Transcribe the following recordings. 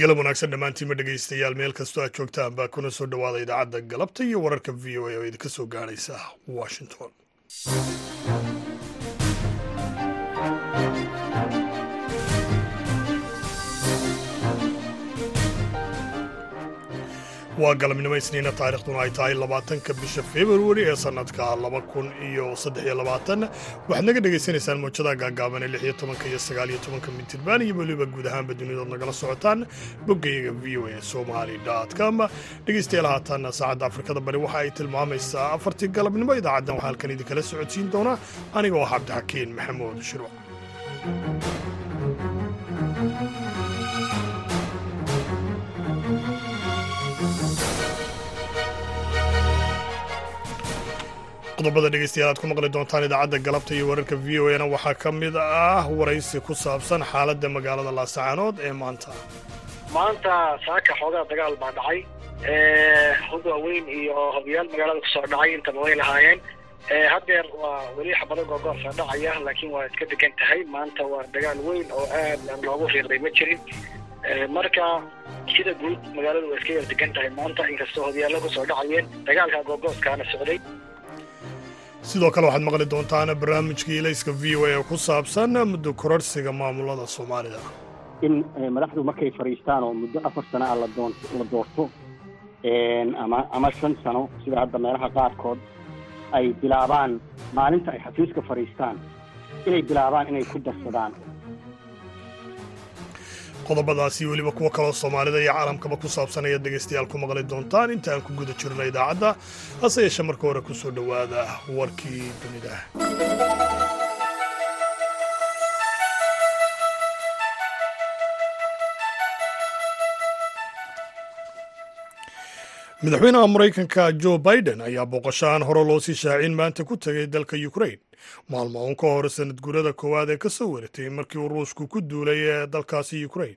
galab wanaagsan dhammaantiinma dhegaystayaal. Meel kastoo aad joogtaan baa kuna soo dhowaada idaacadda galabta iyo wararka v o a oo idinka soo gaadhaysa washington waa galabnimo isniina taarikhduna ay tahay labaatanka bisha februari ee sannadka laba kun iyo saddex iyo labaatan. Waxaad naga dhegaysanaysaan mawjadaha gaagaaban ee lix iyo tobanka iyo sagaal iyo tobanka mitirban iyo weliba guud ahaanba dunidood nagala socotaan boggayaga v o a somali com. Dhegaystayaal haatan saacadda afrikada bari waxa ay tilmaamaysaa afartii galabnimo idaacaddan. Waxaa halkan idinkala socodsiin doona aniga oo ah cabdixakiin maxamuud shirwac qodobada dhegeystayaal aad ku maqli doontaan idaacadda galabta iyo wararka v o na waxaa ka mid ah waraysi ku saabsan xaaladda magaalada laasacaanood ee maanta. Maanta saaka xoogaa dagaal baa dhacay. Hog waaweyn iyo hogayaal magaalada ku soo dhacay intaba way lahaayeen. Haddeer waa weli xabado googoorsa dhacaya laakiin waa iska degan tahay. Maanta waa dagaal weyn oo aad loogu riiqday ma jirin. Marka sida guud magaaladu waa iska yar degan tahay maanta. Inkastoo hogayaalla ku soo dhacayeen dagaalka googooskaana socday sidoo kale waxaad maqli doontaan barnaamijka ilayska v o a ku saabsan muddo kororhsiga maamulada soomaalida. In madaxdu markay fadhiistaan oo muddo afar sana ah la doorto ama ama shan sano sida hadda meelaha qaarkood ay bilaabaan maalinta ay xafiiska fadhiistaan inay bilaabaan inay ku darsadaan qodobadaasi weliba kuwo kaloo soomaalida iyo caalamkaba ku saabsan ayaad dhegaystayaal ku maqli doontaan. Inta aan ku guda jirna idaacadda hase yeeshee marka hore ku soo dhowaada warkii dunida. Madaxweynaha maraykanka jo biden ayaa booqashahan hore loo sii shaacin maanta ku tegay dalka ukrain maalmo uun ka hor sanad guurada koowaad ee ka soo waratay markii uu ruushku ku duulay ee dalkaasi ukrain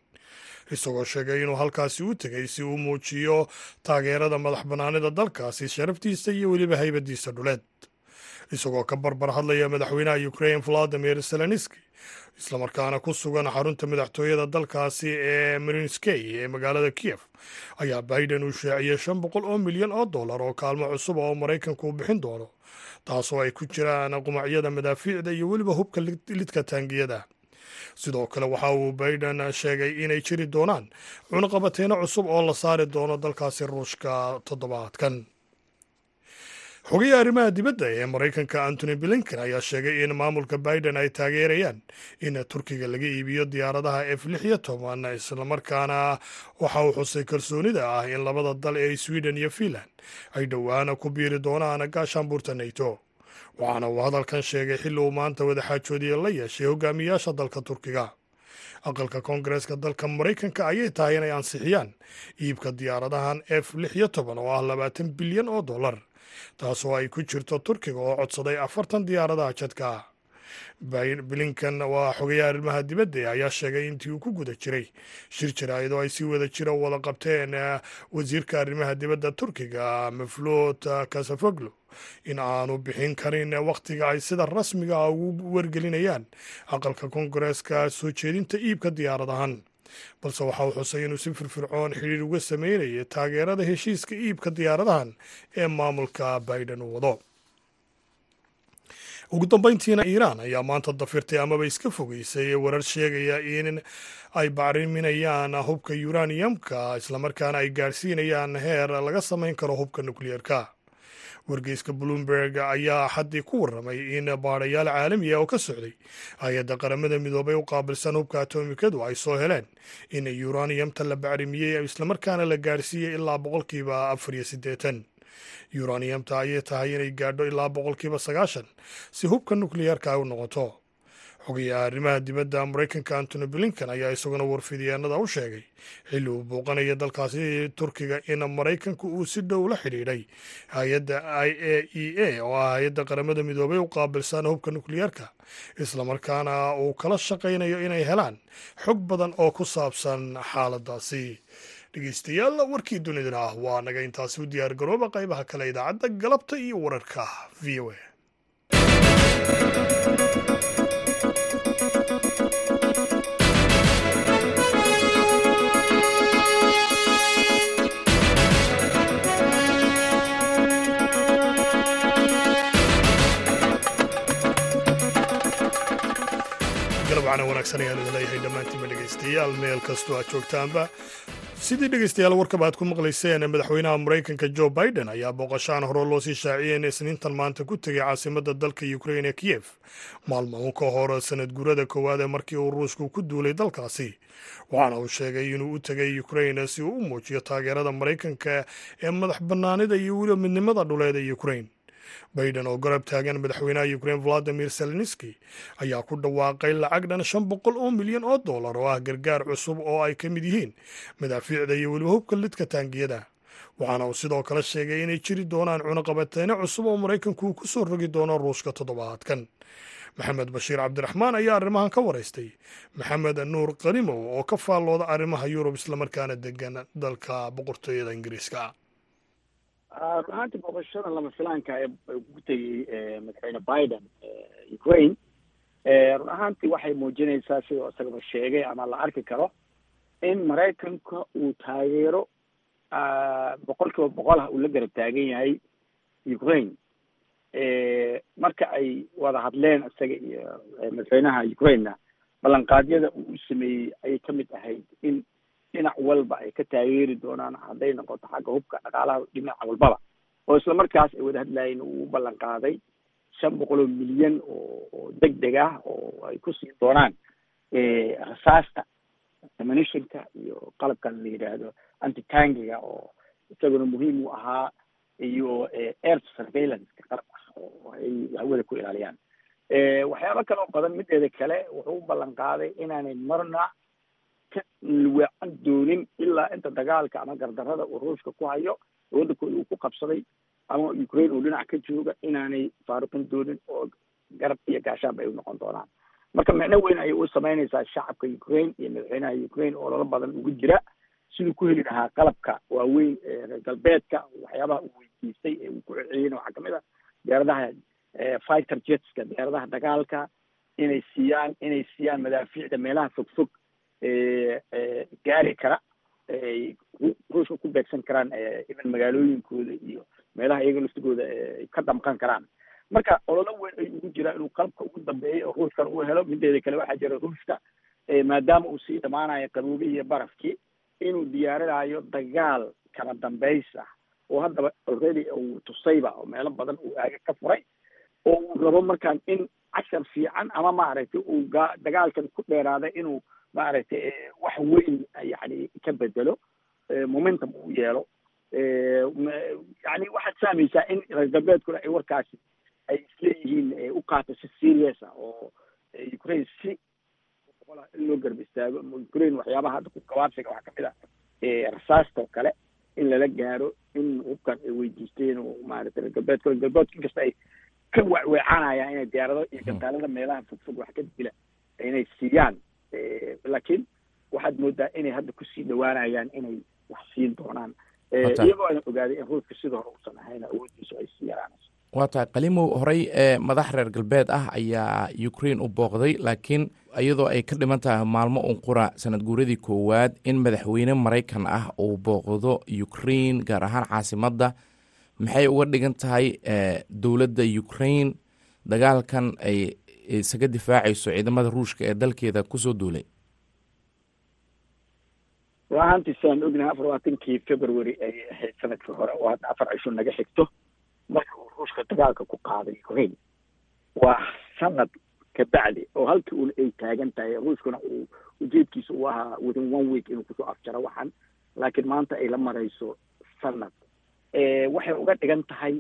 isagoo sheegay inuu halkaasi u tegay si uu muujiyo taageerada madax bannaanida dalkaasi sharaftiisa iyo weliba haybadiisa dhuleed. Isagoo ka barbar hadlaya madaxweynaha ukrain valadimir zelenski islamarkaana ku sugan xarunta madaxtooyada dalkaasi ee marinskey ee magaalada kiyef ayaa biden uu shaaciyey shan boqol oo milyan oo dollar oo kaalmo cusub oo maraykanku uu bixin doono taasoo ay ku jiraan qumacyada madaafiicda iyo weliba hubka lidka taangiyada sidoo kale waxa uu biden sheegay inay jiri doonaan cunaqabateyno cusub oo la saari doono dalkaasi ruushka toddobaadkan. Xogayaha arrimaha dibadda ee maraykanka antony blinken ayaa sheegay in maamulka biden ay taageerayaan in turkiga laga iibiyo diyaaradaha f lix iyo toban islamarkaana waxa uu xusay kalsoonida ah in labada dal ee sweden iyo finland ay dhowaana ku biiri doonaan gaashaanbuurta nato waxaana uu hadalkan sheegay xilli uu maanta wadaxaajoodiya la yeeshay hogaamiyaasha dalka turkiga. Aqalka koongareeska dalka maraykanka ayay tahay inay ansixiyaan iibka diyaaradahan f lix iyo oo ah labaatan bilyan oo dollar taasoo ay ku jirto turkiga oo codsaday afartan diyaaradaha jadka blinkan waa xogayaha arrimaha dibadda ayaa sheegay intii uu ku guda jiray. Shir jaraa'id ay si wada jira wada qabteen wasiirka arrimaha dibadda turkiga mafluut kasafoglu in aanu bixin karin wakhtiga ay sida rasmiga ugu wargelinayaan aqalka koongareeska soo jeedinta iibka diyaaradahan balse waxa uu xusay inuu si firfircoon xidhiir uga sameynaya taageerada heshiiska iibka diyaaradahan ee maamulka biden uu wado ugu dambeyntiina iiraan ayaa maanta dafirtay amaba iska fogeysay warar sheegaya in ay bacriminayaan hubka yuraniyamka islamarkaana ay gaadhsiinayaan heer laga samayn karo hubka nukliyeerka wargeyska bloomberg ayaa xaddii ku warramay in baadhayaal caalami ah oo ka socday hay'adda qaramada midoobay u qaabilsan hubka atomikadu ay soo heleen in yuraniyamta la bacrimiyey islamarkaana la gaadhsiiyey ilaa boqolkiiba afar iyo yuraniyamta ayay tahay inay gaadho ilaa boqolkiiba sagaashan si hubka nukliyeerka ay u noqoto. Xogayaha arrimaha dibadda maraykanka antony blinkan ayaa isaguna warfidyaanada u sheegay xilli uu booqanaya dalkaasi turkiga in maraykanku uu si dhow la xidhiidhay. Hay'adda i a e a oo ah hay'adda qaramada midoobay u qaabilsan hubka nukliyeerka islamarkaana uu kala shaqaynayo inay helaan xog badan oo ku saabsan xaaladaasi dhegeystayaal warkii dunidana ah waa naga intaasi u diyaargarooba qaybaha kale idaacadda galabta iyo wararka v o a. Galabcana wanaagsan ayaan idin leeyahay dhammaantiinba dhegeystayaal meel kastoo aad joogtaanba sidii dhegaystayaal warkaba aad ku maqlayseen madaxweynaha maraykanka jo biden ayaa booqashaan hore loo sii shaaciyey in isniintan maanta ku tegay caasimadda dalka ukrain ee kiyef maalmo uun ka hor sanad guurada ee markii uu ruushku ku duulay dalkaasi waxaana uu sheegay inuu u tegay ukrain si uu u muujiyo taageerada maraykanka ee madax bannaanida iyo weliba midnimada dhuleed ee ukrain baiden oo garab taagan madaxweynaha ukrain valadimir zelenski ayaa ku dhawaaqay lacag dhan shan boqol oo milyan oo dollar oo ah gargaar cusub oo ay ka mid yihiin madaafiicda iyo weliba hubka lidka taangiyada. Waxaana uu sidoo kale sheegay inay jiri doonaan cunaqabateyne cusub oo maraykanku uu ku soo rogi doono ruushka toddobaadkan. Maxamed bashiir cabdiraxmaan ayaa arrimahan ka waraystay maxamed nuur qarimow oo ka faallooda arrimaha yurub islamarkaana degan dalka boqortooyada ingiriiska run ahaantii booqashada lama filaanka ee ku tegey madaxweyne biden ukraine run ahaantii waxay muujinaysaa sidoo isagaba sheegay ama la arki karo in maraykanka uu taageero boqol kiiba boqol ah uu la garab taagan yahay ukraine. Marka ay wada hadleen isaga iyo madaxweynaha ukrainena ballanqaadyada uu u sameeyey ayay ka mid ahayd in dhinac walba ay ka taageeri doonaan hadday noqoto xagga hubka dhaqaalaha dhinaca walbaba. Oo isla markaas ay wada hadlaayeen uu ballan qaaday shan boqol oo milyan oo oo deg deg ah oo ay ku siin doonaan rasaasta ammunitionka iyo qalabkan la yidhaahdo antitangiga oo isaguna muhiim u ahaa iyo air surveillance qalab ah oo ay hawada ku ilaaliyaan. Waxyaabo kale oo badan mideeda kale wuxuu u ballan qaaday inaanay marna ka weecan doonin ilaa inta dagaalka ama gardarada uu ruushka ku hayo waddankooda uu ku qabsaday ama ukraine uu dhinac ka jooga inaanay faaruqin doonin oo garab iyo gaashaan bay u noqon doonaan. Marka micno weyn ayay u samaynaysaa shacabka ukraine iyo madaxweynaha ukraine oo lala badan ugu jira. Siduu ku heli lahaa qalabka waaweyn ee galbeedka waxyaabaha uu weydiistay ee uu ku celceliyena waxaa ka mid ah diyaaradaha fighter jetska diyaaradaha dagaalka inay siiyaan inay siiyaan madaafiicda meelaha fogfog gaari kara ruushka ku beegsan karaan even magaalooyinkooda iyo meelaha iyaga laftigooda ay ka damqan karaan. Marka ololo weyn ay ugu jiraa inuu qalabka ugu dambeeyay oo ruushkan uu helo mideeda kale waxaa jira ruushka maadaama uu sii dhamaanayo qaboobihii iyo barafkii inuu diyaarinayo dagaal kala dambays oo haddaba already uu tusayba oo meelo badan uu aaga ka furay oo uu rabo markaan in cashar fiican ama maaragtay uu ga dagaalkan ku dheeraaday inuu maaragtay wax weyn yani ka bedelo momentum uu yeelo. Yani waxaad fahmaysaa in reer galbeedkuna ay warkaasi ay isleeyihiin u qaato si serious ah oo ukraine si in loo garba istaago ukraine waxyaabaha hadda ku gabaabsiga waxaa ka mid ah rasaastoo kale in lala gaaro in hubkan ay weydiisteen oo maaragtay reer galbeedka reer galbeedka inkasta ay ka weecweecanayaan inay diyaarado iyo gantaalada meelaha fogfog wax ka dila inay siiyaan laakiin waxaad moodaa inay hadda ku sii dhawaanayaan inay wax siin doonaan. Iyagoo ana ogaaday in ruushka sida hore uusan ahayn awoodiisu ay sii yaraanayso. Waa tahay qalimow horey ee madax reer galbeed ah ayaa ukraine u booqday laakiin iyadoo ay ka dhiman tahay maalmo un qura sanad guuradii koowaad in madaxweyne maraykan ah uu booqdo ukraine gaar ahaan caasimadda maxay uga dhigan tahay dowladda ukraine? Dagaalkan ay isaga difaacayso ciidamada ruushka ee dalkeeda ku soo duulay? Ruahaantii sidaan ognahay afar labaatankii february ay ahayd sannadkii hore. Oo hadda afar cisho naga xigto marka uu ruushka dagaalka ku qaaday ukraine waa sanad kabacdi oo halkii un ay taagan tahay ruushkuna uu ujeedkiisa uu ahaa within one week inuu ku soo afjaro waxan laakiin maanta ay la marayso sanad. Waxay uga dhigan tahay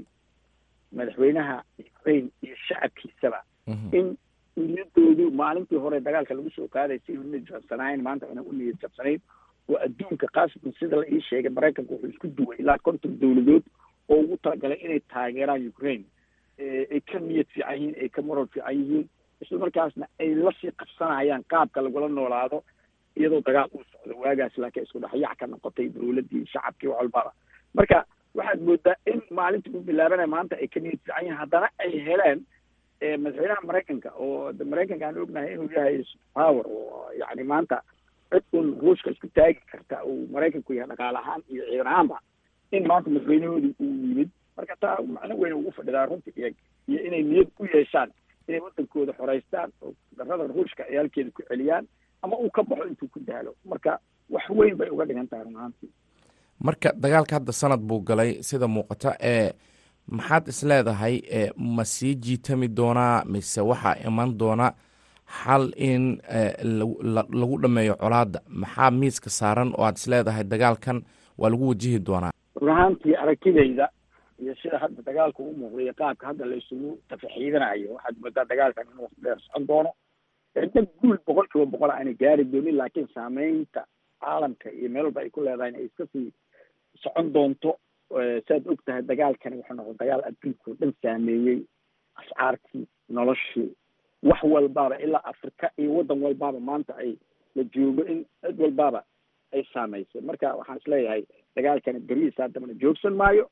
madaxweynaha ukraine iyo shacabkiisaba in niyadoodu maalintii hore dagaalka lagu soo qaaday si u niyad jabsanayn maanta inay u niyad jabsanayn. Oo adduunka kaasatan sida la ii sheegay maraykanka wuxuu isku duway ilaa konton dowladood oo ugu talagalay inay taageeraan ukraine. Ay ka niyad fiican yihiin ay ka moral fiican yihiin. Isla markaasna ay la sii qabsanayaan qaabka lagula noolaado iyadoo dagaal uu socdo waagaas laakiin isku dhexyaac ka noqotay dowladdii shacabkii wax walbaba. Marka waxaad moodaa in maalintii u bilaabanaya maanta ay ka niyad fiican yihiin. Haddana ay heleen madaxweynaha maraykanka oo maraykanka aan ognahay inuu yahay power. oo yani maanta cid un ruushka isku taagi karta uu maraykanku yahay dhaqaale ahaan iyo ciidan ahaanba in maanta madaxweynahoodii uu yimid marka taa macno weyn ugu fadhidaa runtii iyo iyo inay niyad u yeeshaan inay waddankooda xoreystaan oo darada ruushka ciyaalkeeda ku celiyaan ama uu ka baxo intuu ku daalo marka wax weyn bay uga dhigan tahay run ahaantii marka dagaalka hadda sanad buu galay sida muuqata ee maxaad is leedahay ma sii jiitami doonaa mise waxaa iman doona xal in lagu dhameeyo colaadda? Maxaa miiska saaran oo aad is leedahay dagaalkan waa lagu wajihi doonaa? Run ahaantii aragtidayda iyo sida hadda dagaalka u muuqday qaabka hadda la isugu tafaxiidanayo waxaad moodaa dagaalkan inuu waqti dheer socon doono. Dad guul boqol kiiba boqol aanay gaari doonin laakiin saameynta caalamka iyo meel walba ay ku leedahay in ay iska sii socon doonto saad og tahay dagaalkani wuxuu noqon dagaal adduunka oo dhan saameeyey ascaartii noloshii wax walbaaba ilaa afrika iyo waddan walbaaba maanta ay la joogo in cid walbaaba ay saameysay marka waxaan is leeyahay dagaalkani berihiisa haddamana joogsan maayo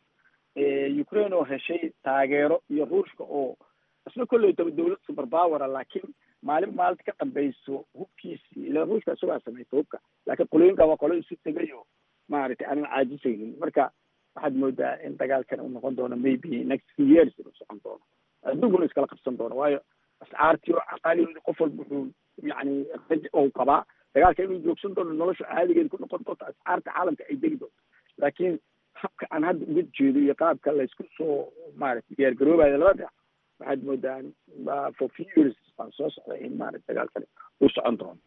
ukraine oo heshay taageero iyo ruushka oo isna kolleytaba dawlad super powera laakiin maalin maalinta ka dambeyso hubkiisii ila ruushka isagaa samaysa hubka. Laakiin qolooyinka waa qolo isu tegayo maaragtay aanan caajisaynin. Marka waxaad moodaa in dagaalkan uu noqon doono maybe next few years inuu socon doono. Adduunkuna iskala qabsan doono waayo ascaartii oo caqaaligoodi qof walba wuxuu yani ou qabaa. Dagaalka inuu joogsan doono nolosha caadigeeda ku noqon doonto ascaarta caalamka ay degi doonto. Laakiin habka aan hadda uga jeedo iyo qaabka laysku soo maaragtay diyaargaroobayo laba dhinac waxaad moodaa for few years baan soo socday in maarata dagaalkani uu socon doono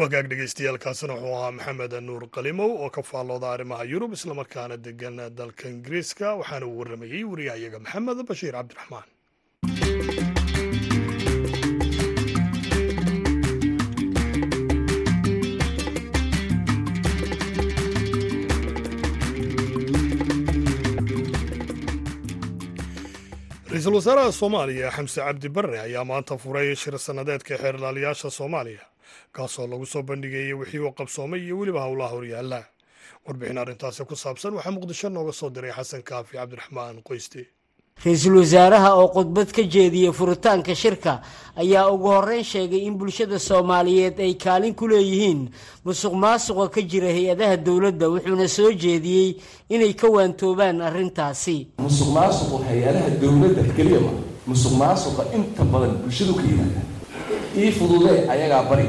wagaag dhegeystayaaalkaasina wuxuu ahaa maxamed nuur qalimow oo ka faallooda arrimaha yurub islamarkaana degan dalka ingiriiska. Waxaana uu warramayey wariyahayaga maxamed bashiir cabdiraxmaan. Ra'iisul wasaaraha soomaaliya xamse cabdi barre ayaa maanta furay shir sannadeedka xeerlaaliyaasha soomaaliya kaasoo lagu soo bandhigayay wixii uu qabsoomay iyo weliba howlaha horyaalla warbixin arrintaasi ku saabsan waxaa muqdisho nooga soo diray xasan kaafi cabdiraxmaan qoyste. Ra'iisul wasaaraha oo khudbad ka jeediyey furitaanka shirka ayaa ugu horreyn sheegay in bulshada soomaaliyeed ay kaalin ku leeyihiin musuq maasuqa ka jira hay'adaha dowladda wuxuuna soo jeediyey inay ka waantoobaan arrintaasi. Musuq maasuqu hay'adaha dowladda keliya ma musuq maasuqa inta badan bulshadu ka yimaada ii fudude ayagaa bari.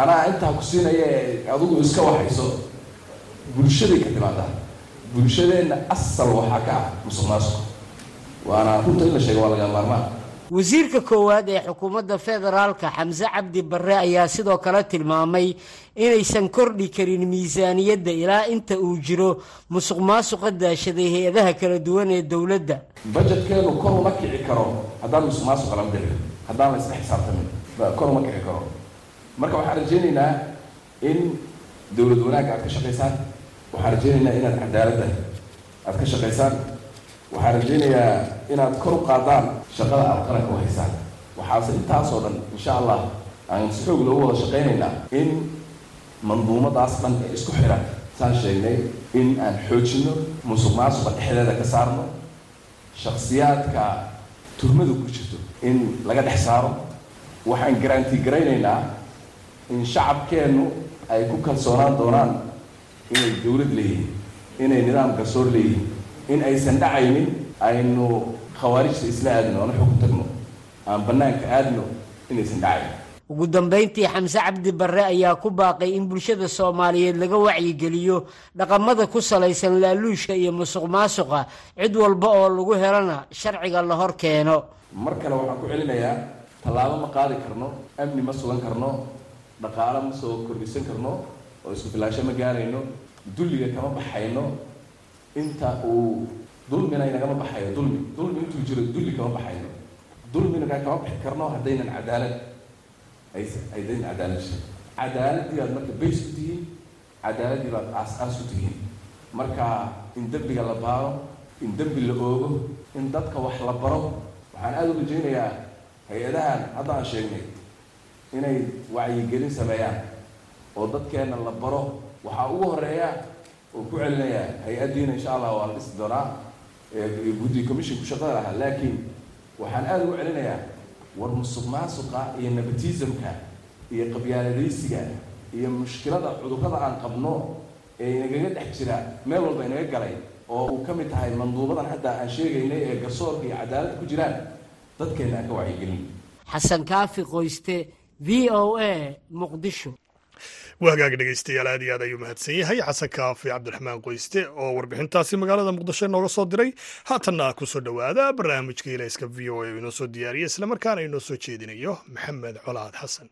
Anaa intaa ku siinaya adigu iska waxayso. Bulshaday ka timaadaa bulshadeenna asal waxaa ka ah musuq maasuqa waana runta in la sheego waa laga maarmaan. Wasiirka koowaad ee xukuumadda federaalka xamse cabdi barre ayaa sidoo kale tilmaamay inaysan kordhi karin miisaaniyadda ilaa inta uu jiro musuq maasuqa daashaday hay'adaha kala duwan ee dowladda. Bajetkeenu kor uma kici karo haddaan musuq maasuqa lama dirin haddaan la isla xisaabtamin kor uma kici karo. Marka waxaan rajaynaynaa in dowlad wanaagga aad ka shaqaysaan. Waxaan rajaynaynaa inaad cadaaladda aad ka shaqaysaan. Waxaan rajaynayaa inaad kor u qaadaan shaqada aad qaranka u haysaan. Waxaase intaasoo dhan insha allah aan si xoog loogu wada shaqaynaynaa in manduumadaas dhan ee isku xiran saan sheegnay in aan xoojino musuq maasuqa dhexdeeda ka saarno shaksiyaadka tuhmadu ku jirto in laga dhex saaro waxaan garanti garaynaynaa in shacabkeennu ay ku kalsoonaan doonaan inay dowlad leeyihiin inay nidaam garsoor leeyihiin in aysan dhacaynin aynu khawaarijta isla aadno aan xog tagno aan bannaanka aadno inaysan dhacayn ugu dambayntii xamse cabdi barre ayaa ku baaqay in bulshada soomaaliyeed laga wacyigeliyo dhaqamada ku salaysan laaluushka iyo musuq maasuqa cid walba oo lagu helana sharciga la hor keeno. Mar kale waxaan ku celinayaa tallaabo ma qaadi karno amni ma sugan karno dhaqaalo ma soo kordhisan karno oo isku filaasho ma gaarayno dulliga kama baxayno inta uu dulmina inagama baxayo dulmi. Dulmi intuu jiro dulli kama baxayno. Dulmina kama bixi karno haddaynan cadaalad. Aydan cadaalad jirin cadaaladii baad marka bays u tihiin cadaaladii baad aas-aas u tihiin. Marka in dembiga la baaro in dembi la oogo in dadka wax la baro waxaan aada u rajaynayaa hay'adahan hadda aan sheegnay inay wacyigelin sameeyaan oo dadkeenna la baro waxaa ugu horreeya oo ku celinayaa hay'addiina insha allah waa la dhisi doonaa guddi commission ku shaqada lahaa laakiin waxaan aada ugu celinayaa war musuq maasuqa iyo nepotismka iyo qabyaaladaysiga iyo mushkilada cudurrada aan qabno ee inagaga dhex jira meel walba inaga galay oo uu ka mid tahay manduubadan hadda aan sheegaynay ee garsoorka iyo cadaaladda ku jiraan dadkeena aan ka wacyigelin. Xasan kaafi qoyste v o a muqdisho. Waa hagaag dhegeystayaal aad iyo aad ayuu mahadsan yahay. Xasan kaafi cabdiraxmaan qoyste oo warbixintaasi magaalada muqdisho inooga soo diray. Haatanna ku soo dhowaada barnaamijka ilayska v o a oo inoo soo diyaariya islamarkaana inoo soo jeedinayo maxamed colaad xasan.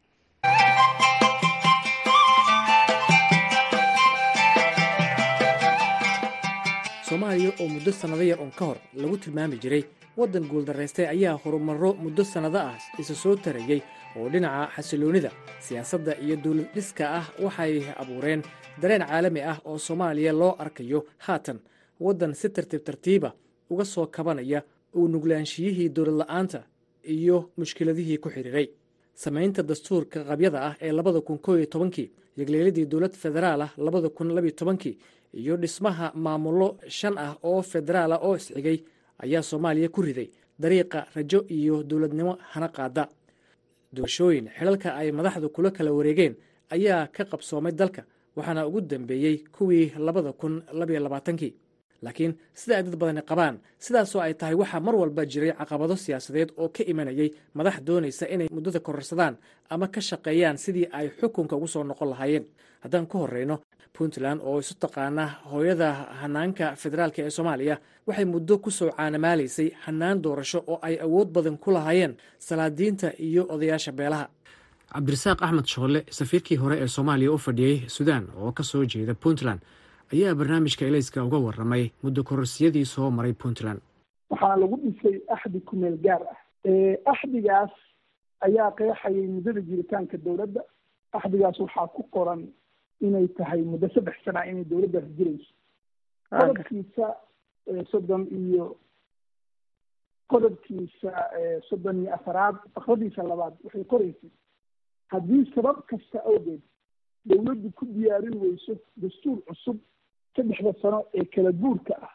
Soomaaliya oo muddo sannado yar un ka hor lagu tilmaami jiray waddan guuldaraystay ayaa horumarro muddo sannado ah isa soo tarayey oo dhinaca xasiloonnida siyaasadda iyo dawlad dhiska ah waxay abuureen dareen caalami ah oo soomaaliya loo arkayo. Haatan waddan si tartiib tartiiba uga soo kabanaya uu nuglaanshiyihii dowladla'aanta iyo mushkiladihii ku xidhiiray samaynta dastuurka qabyada ah ee labada kun koo iyo tobankii yagleeladii dowlad federaal ah labada kun labiyo tobankii iyo dhismaha maamullo shan ah oo federaala oo isxigay ayaa soomaaliya ku riday dariiqa rajo iyo dowladnimo hana qaada. Doorashooyin xilalka ay madaxdu kula kala wareegeen ayaa ka qabsoomay dalka waxaana ugu dambeeyey kuwii labada kun labiyo labaatankii. Laakiin sida ay dad badani qabaan sidaasoo ay tahay waxaa mar walba jiray caqabado siyaasadeed oo ka imanayay madax doonaysa inay muddada kororsadaan ama ka shaqeeyaan sidii ay xukunka ugu soo noqon lahaayeen. Haddaan ku horreyno puntland oo isu taqaana hooyada hanaanka federaalk ee soomaaliya waxay muddo ku soo caanamaalaysay hanaan doorasho oo ay awood badan ku lahaayeen salaadiinta iyo odayaasha beelaha. Cabdirasaaq axmed shoole safiirkii hore ee soomaaliya u fadhiyey suudaan oo ka soo jeeda puntland ayaa barnaamijka elayska uga warramay muddo kororsiyadii soo maray puntland. Waxaana lagu dhisay axdi kumeel gaar ah. Axdigaas ayaa qeexayay muddada jiritaanka dowladda. Axdigaas waxaa ku qoran inay tahay muddo saddex sana inay dowladdaas jirayso. Qodobkiisa soddon iyo qodobkiisa soddon iyo afaraad fakradiisa labaad waxay qoraysay haddii sabab kasta awgeed dowladdu ku diyaarin weyso dastuur cusub saddexda sano ee kala guurka ah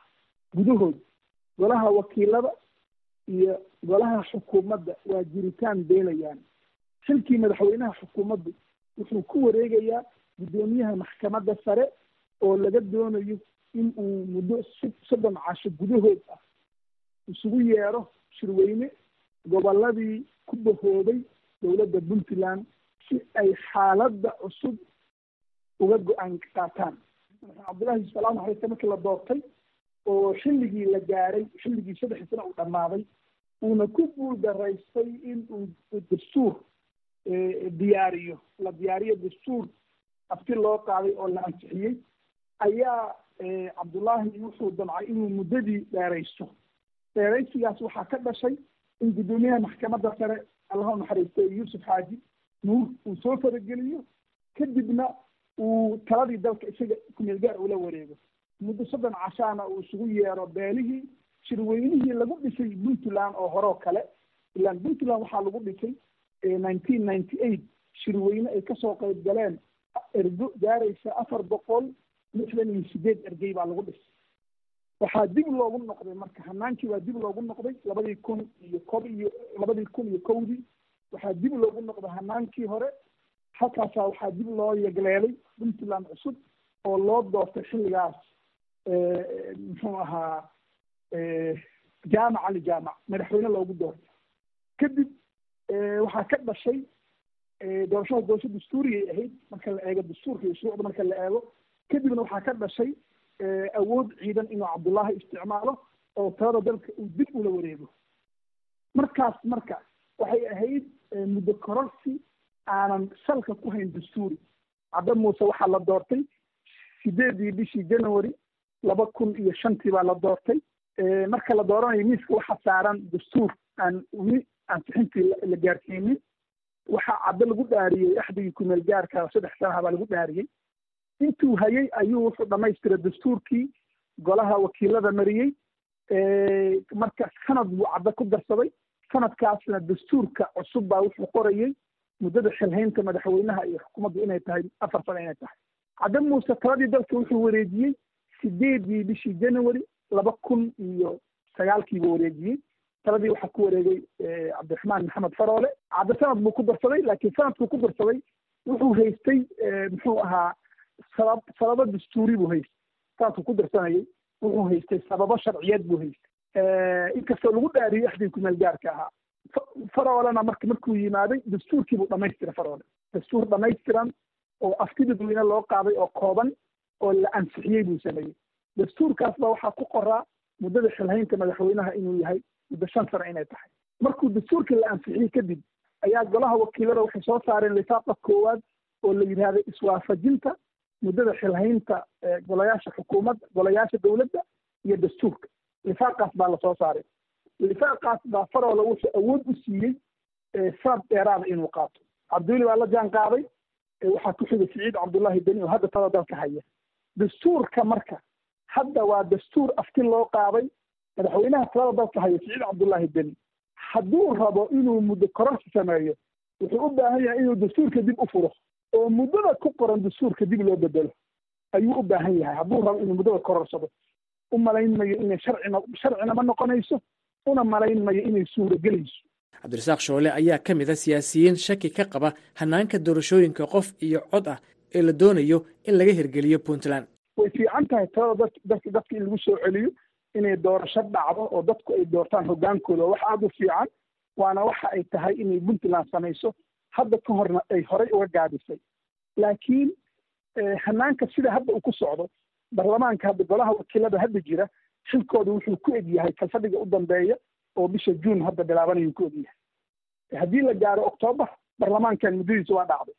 gudahood golaha wakiilada iyo golaha xukuumadda waa jiritaan beelayaan xilkii madaxweynaha xukuumaddu wuxuu ku wareegayaa guddoomiyaha maxkamadda sare oo laga doonayo in uu muddo soddon casho gudahood ah isugu yeero shirweyne gobolladii ku bahoobay dowladda puntland si ay xaaladda cusub uga go'aan qaataan. Cabdullahi yusuf salaam xareyste markii la doortay oo xilligii la gaaray xilligii saddexii sana uu dhammaaday uuna ku guuldaraystay in uu dastuur diyaariyo la diyaariyo dastuur abti loo qaaday oo la ansixiyey ayaa cabdullaahi wuxuu damcay inuu muddadii dheeraysto. Dheeraysigaas waxaa ka dhashay in guddoomiyaha maxkamadda sare allaha naxariistay yuusuf xaaji nuur uu soo farageliyo kadibna uu taladii dalka isaga kumeel gaar ula wareego. Muddo soddon cashaana uu isugu yeero beelihii shirweynihii lagu dhisay puntland oo horeo kale. Ilaan puntland waxaa lagu dhisay nineteen ninety eight shirweyne ay ka soo qayb galeen ergo gaaraysa afar boqol lixdan iyo sideed ergey baa lagu dhisay waxaa dib loogu noqday marka hanaankii waa dib loogu noqday labadii kun iyo kob iyo labadii kun iyo kowdii waxaa dib loogu noqday hanaankii hore. Halkaasaa waxaa dib loo yegleelay puntland cusub oo loo doortay xilligaas muxuu ahaa jaamac ali jaamac madaxweyne loogu doortay. Kadib waxaa ka dhashay doorashada doorasho dastuuriyay ahayd marka la eego dastuurka iyo shuruucda marka la eego kadibna waxaa ka dhashay awood ciidan inuu cabdullaahi isticmaalo oo talada dalka uu dib ula wareego. Markaas marka waxay ahayd muddo kororsi aanan salka ku hayn dastuuri. Cabda muuse waxaa la doortay sideedii bishii january laba kun iyo shantii baa la doortay. Marka la dooranayo miiska waxaa saaran dastuur aan weli ansixintii la gaarsiinin waxaa caddo lagu dhaariyey axdigii kumeel gaarka saddex sanaha baa lagu dhaariyey. Intuu hayay ayuu wuxuu dhamaystiray dastuurkii golaha wakiilada mariyey. Marka sanad buu caddo ku darsaday. Sanadkaasna dastuurka cusub baa wuxuu qorayey muddada xilhaynta madaxweynaha iyo xukuumaddu inay tahay afar sano inay tahay. Cadde muuse taladii dalka wuxuu wareejiyey sideedii bishii january laba kun iyo sagaalkii buu wareejiyey taladii waxaa ku wareegay cabdiraxmaan maxamed faroole. Cadde sanad buu ku darsaday laakiin sanadkuu ku darsaday wuxuu haystay muxuu ahaa sabab sababo dastuuri buu haystay. Sanadkuu ku darsanayay wuxuu haystay sababo sharciyeed buu haystay. Inkastoo lagu dhaariyey axdii kumeel gaarka ahaa. Faroolena marka markuu yimaaday dastuurkiibuu dhamaystiray faroole. Dastuur dhamaystiran oo afti dadweyne loo qaaday oo kooban oo la ansixiyey buu sameeyey. Dastuurkaas baa waxaa ku qoraa muddada xilhaynta madaxweynaha inuu yahay muddo shan sano inay tahay markuu dastuurkii la ansixiyey kadib ayaa golaha wakiilada waxay soo saareen lifaaqa koowaad oo la yidhaahdo iswaafajinta muddada xilhaynta golayaasha xukuumadda golayaasha dowladda iyo dastuurka lifaaqaas baa la soo saaray lifaaqaas baa faroola wuxuu awood u siiyey sanad dheeraada inuu qaato cabdiweli baa la jaan qaaday waxaa ku xigay siciid cabdullaahi beni oo hadda tada dalka haya dastuurka marka hadda waa dastuur afti loo qaaday madaxweynaha talada dalka haya siciid cabdullaahi beni hadduu rabo inuu muddo kororsi sameeyo wuxuu u baahan yahay inuu dastuurka dib u furo oo muddada ku qoran dastuurka dib loo bedelo ayuu u baahan yahay hadduu rabo inuu muddada kororsado u malayn mayo inay sharcina sharcina ma noqonayso una malayn mayo inay suuragelayso cabdirasaaq shoole ayaa ka mid a siyaasiyiin shaki ka qaba hanaanka doorashooyinka qof iyo cod ah ee la doonayo in laga hirgeliyo puntland. Way fiican tahay talada dad dadka dadka in lagu soo celiyo inay doorasho dhacdo oo dadku ay doortaan hoggaankooda. Wax aada u fiican waana waxa ay tahay inay puntland samayso hadda ka horna ay horey uga gaadisay laakiin hanaanka sida hadda uu ku socdo baarlamaanka hadda golaha wakiilada hadda jira xilkooda wuxuu ku eg yahay kalfadhiga u dambeeya oo bisha juun hadda bilaabanayuu ku eg yahay. Haddii la gaaro octoobar baarlamaankan muddadiisa waa dhacday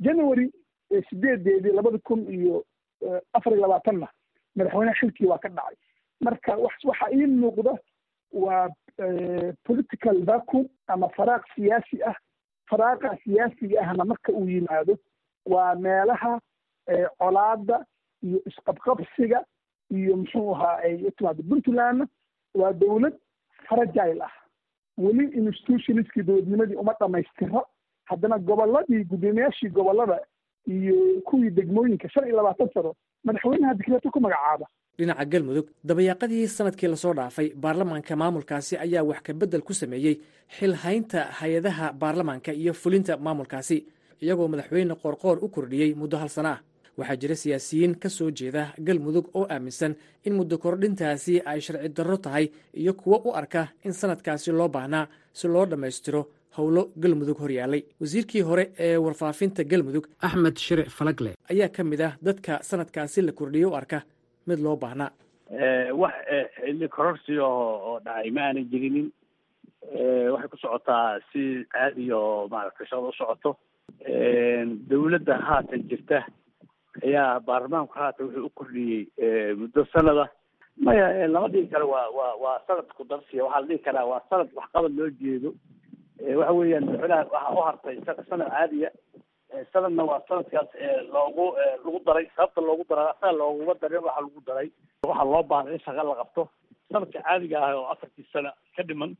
january sideedeedii labada kun iyo afar iyo labaatanna madaxweyneha xilkii waa ka dhacay marka waxa ii muuqda waa political vacuum ama faraaq siyaasi ah. Faraaqa siyaasiga ahna marka uu yimaado waa meelaha colaada iyo isqabqabsiga iyo muxuu ahaa ay timaado puntlandna waa dowlad fragile ah. Weli institutionistkii dowladnimadii uma dhamaystiro haddana gobolladii guddoomiyaashii gobollada iyo kuwii degmooyinka shan iyo labaatan sano madaxweynaha dikreeto ku magacaaba dhinaca galmudug dabayaaqadii sannadkii la soo dhaafay baarlamaanka maamulkaasi ayaa wax ka beddel ku sameeyey xilhaynta hay'adaha baarlamaanka iyo fulinta maamulkaasi iyagoo madaxweyne qoorqoor u kordhiyey muddo hal sana. Ah waxaa jira siyaasiyiin ka soo jeeda galmudug oo aaminsan in muddo kordhintaasi ay sharci darro tahay iyo kuwo u arka in sanadkaasi loo baahnaa si loo dhammaystiro howlo galmudug horyaallay wasiirkii hore ee warfaafinta galmudug axmed shire falagle ayaa ka mid ah dadka sanadkaasi la kordhiyey u arka mid loo baahnaa wax xilli kororsi oo dhacay ma aanay jirinin. Waxay ku socotaa si caadi oo maaragtay shaqada u socoto. Dawladda haatan jirta ayaa baarlamaanku haatan wuxuu u kordhiyey muddo sanada. Maya lama dhihi karo waa waa waa sanad ku darsiya waxaa la dhihi karaa waa sanad waxqabad loo jeedo. Waxa weeyaan madaxweynaha waxaa u hartay sanad caadiya sanadna waa sanadkaas loogu lagu daray. Sababta loogu daray asaga looguma darin waxa lagu daray. Waxaa loo baahnay in shaqa la qabto. Sanadka caadiga ah oo afartii sana ka dhiman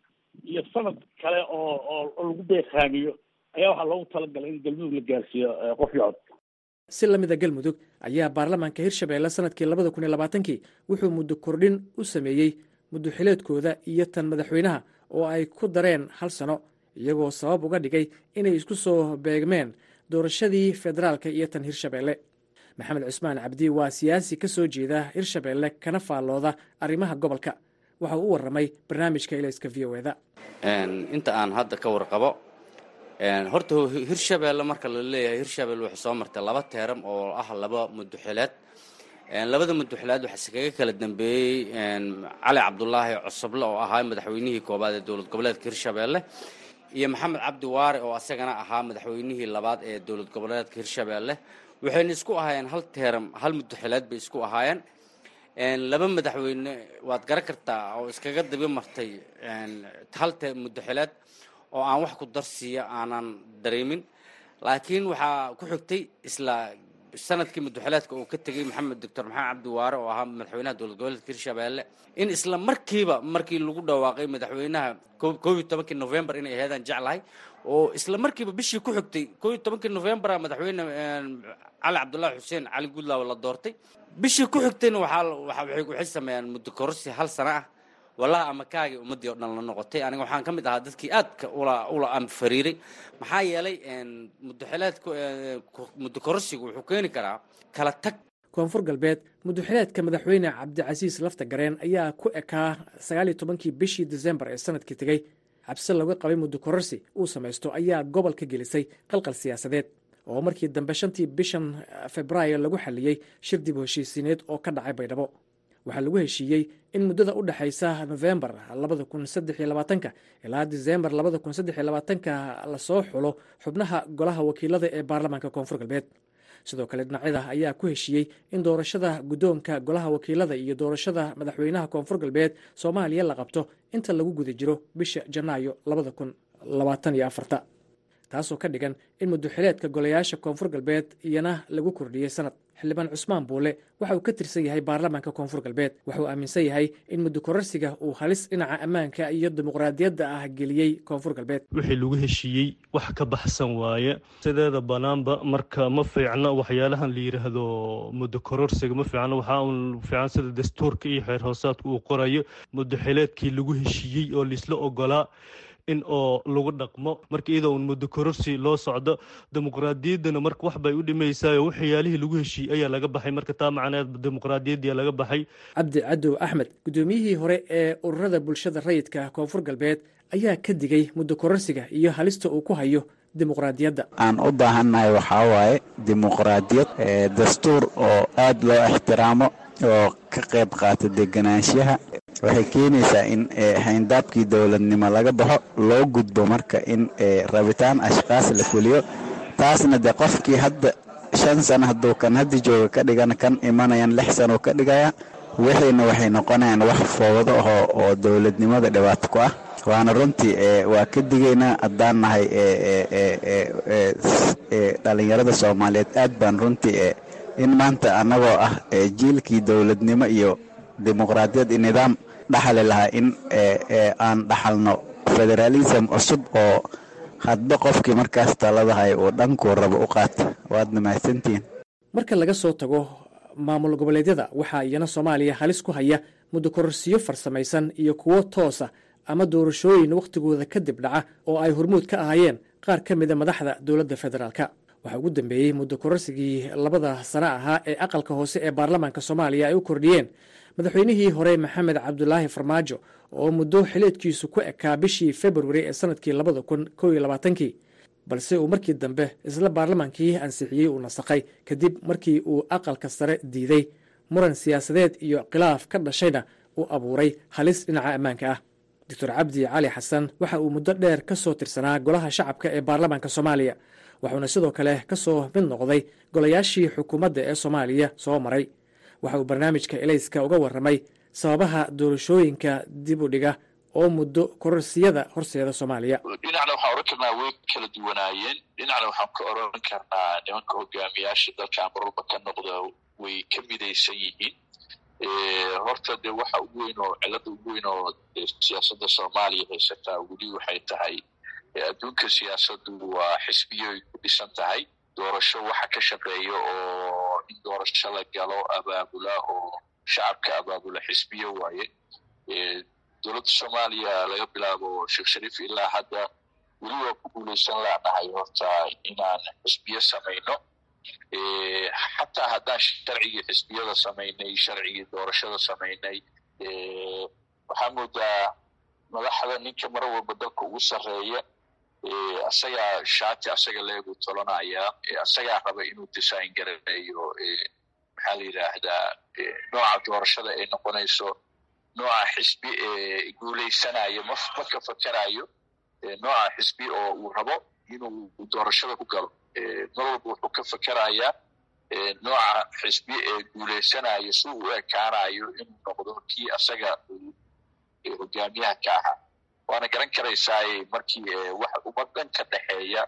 iyo sanad kale oo oo lagu beeqaamiyo ayaa waxaa loogu talagalay in galmudug la gaarsiiyo qof iyo cod. Si la mida galmudug ayaa baarlamaanka hirshabeelle sannadkii labada kun iyo labaatankii wuxuu muddo kordhin u sameeyey muddo xileedkooda iyo tan madaxweynaha oo ay ku dareen hal sano iyagoo sabab uga dhigay inay isku soo beegmeen doorashadii federaalka iyo tan hirshabeelle. Maxamed cusmaan cabdi waa siyaasi ka soo jeeda hirshabeelle kana faallooda arrimaha gobolka. Waxa uu u warramay barnaamijka ilayska v o eda. Inta aan hadda ka warqabo horta hirshabeelle marka la leeyahay hirshabelle waxay soo martay laba teeram oo ah laba muduxileed labada muduxileed waxaa kaga kala dambeeyey cali cabdulaahi cosoble oo ahaa madaxweynihii koobaad ee dowlad goboleedka hirshabeelle iyo maxamed cabdi waare oo asagana ahaa madaxweynihii labaad ee dowlad goboleedka hirshabeelle waxayna isku ahaayeen hal teeram hal muduxileed bay isku ahaayeen. Laba madaxweyne waad garan kartaa oo iskaga dabi martay hal muduxileed oo aan wax ku darsiiya aanan dareemin. Laakiin waxaa ku xigtay isla sannadkii muduxileedka uu ka tegey maxamed doctor maxamed cabdi waare oo ahaa madaxweynaha dowlad goboleedka hirshabeelle in isla markiiba markii lagu dhawaaqay madaxweynaha koob iyo tobankii novembar inay aheedaan jeclahay oo isla markiiba bishii ku xigtay koob iyo tobankii novembara madaxweyne cali cabdullaahi xuseen cali guudlaawe la doortay. Bishii ku xigtayna waxaa waxay sameeyaan muddo kororsi hal sana ah wallahi ama kaagii ummaddii oo dhan la noqotay. Aniga waxaan ka mid ahaa dadkii aadka ula anfariiray maxaa yeelay mudaxileedku muddo kororsigu wuxuu keeni karaa kala tag. Koonfur galbeed muduxileedka madaxweyne cabdicasiis lafta gareen ayaa ku ekaa sagaal iyo tobankii bishii desembar ee sannadkii tegey. Cabsi laga qabay muddo kororsi uu samaysto ayaa gobolka gelisay qalqal siyaasadeed. Oo markii dambe shantii bishan februaayo lagu xaliyey shir dib heshiisiineed oo ka dhacay baydhabo waxaa lagu heshiiyey in muddada u dhexaysa nofembar labada kun saddex iyo labaatanka ilaa disembar labada kun saddex iyo labaatanka la soo xulo xubnaha golaha wakiilada ee baarlamaanka koonfur galbeed. Sidoo kale dhinacyada ayaa ku heshiiyey in doorashada guddoonka golaha wakiilada iyo doorashada madaxweynaha koonfur galbeed soomaaliya la qabto inta lagu guda jiro bisha janaayo labada kun labaatan iyo afarta taasoo ka dhigan in muddoxileedka golayaasha koonfur galbeed iyana lagu kordhiyey sanad xildhibaan cusmaan buule waxa uu ka tirsan yahay baarlamaanka koonfur galbeed. Wuxuu aaminsan yahay in muddo kororsiga uu halis dhinaca ammaanka iyo dimuqraadiyadda ah geliyey koonfur galbeed. Wixii lagu heshiiyey wax ka baxsan waaye. Sideeda banaanba marka ma fiicna waxyaalahan la yidhaahdo muddo kororsiga ma fiicna waxaa uun fiican sida dastuurka iyo xeer hoosaadka uu qorayo. Muddoxileedkii lagu heshiiyey oo laisla ogolaa in oo lagu dhaqmo. Marka iyadoo un muddo kororsi loo socdo dimuqraadiyaddana marka wax bay u dhimaysaa oo waxyaalihii lagu heshiiyey ayaa laga baxay. Marka taa macneed dimuqraadiyaddii laga baxay. Cabdi cadow axmed guddoomiyihii hore ee ururada bulshada rayidka koonfur galbeed ayaa ka digay muddo kororsiga iyo halista uu ku hayo dimuqraadiyadda. Aan u baahannahay waxaa waaye dimuqraadiyad dastuur oo aad loo ixtiraamo oo ka qayb qaata deganaanshaha waxay keenaysaa in hayndaabkii dowladnimo laga baxo loo gudbo marka in rabitaan ashkaas la fuliyo. Taasna de qofkii hadda shan sano hadduu kan hadda jooga ka dhigan kan imanayan lix sano ka dhigaya wixiina waxay noqonayaan wax fowdo ahoo oo dowladnimada dhibaato ku ah. Waana runtii waa ka digaynaa haddaan nahay dhalinyarada soomaaliyeed. Aad baan runtii in maanta annagoo ah jiilkii dowladnimo iyo dimuqraadiyad iyo nidaam dhaxali lahaa in aan dhaxalno federaalism cusub oo hadba qofkii markaas taladahay uu dhankuu rabo u qaata waadna mahadsantihiin marka laga soo tago maamul goboleedyada waxaa iyana soomaaliya halis ku haya muddo kororsiyo farsamaysan iyo kuwo toosa ama doorashooyin wakhtigooda kadib dhaca oo ay hormuud ka ahaayeen qaar ka mida madaxda dowladda federaalka. Waxaa ugu dambeeyey muddo kororsigii labada sano ahaa ee aqalka hoose ee baarlamaanka soomaaliya ay u kordhiyeen madaxweynihii hore maxamed cabdulaahi farmaajo oo muddo xileedkiisu ku ekaa bishii februari ee sannadkii labada kun kow iyo labaatankii. Balse uu markii dambe isla baarlamaankii ansixiyey uu nasaqay kadib markii uu aqalka sare diiday muran siyaasadeed iyo khilaaf ka dhashayna uu abuuray halis dhinaca ammaanka ah. Doctor cabdi cali xasan waxa uu muddo dheer ka soo tirsanaa golaha shacabka ee baarlamaanka soomaaliya wuxuuna sidoo kale ka soo mid noqday golayaashii xukuumadda ee soomaaliya soo maray waxa uu barnaamijka elayska uga warramay sababaha doorashooyinka dib u dhiga oo muddo kororsiyada horseeda soomaaliya. Dhinacna waxaan oran karnaa way kala duwanaayeen. Dhinacna waxaan ka oran karnaa nimanka hogaamiyaasha dalka amarulba ka noqda way ka midaysan yihiin. Horta de waxa ugu weyn oo cilada ugu weyn oo siyaasadda soomaaliya haysataa weli waxay tahay adduunka siyaasaddu waa xisbiyoy ku dhisan tahay. Doorasho waxa ka shaqeeya oo in doorasho la galo abaabula oo shacabka abaabula xisbiyo waaye. Dowladda soomaaliya laga bilaabo sheekh shariif ilaa hadda weli waa ku guulaysan laanahay horta inaan xisbiyo samayno. Xataa haddaan sharcigii xisbiyada samaynay sharcigii doorashada samaynay waxaa moodaa madaxda ninka mar walba dalka ugu sarreeya asagaa shaati asaga leegu tolanayaa asagaa raba inuu design garaneeyo maxaa la yidhaahdaa nooca doorashada ay noqonayso nooca xisbi ee guulaysanayo ma ka fakerayo nooca xisbi oo uu rabo inuu doorashada ku galo. Mar walba wuxuu ka fakerayaa nooca xisbi ee guulaysanayo si uu u ekaanayo inuu noqdo kii asaga hogaamiyaha ka ahaa waana garan karaysaay markii wax ummadan ka dhexeeya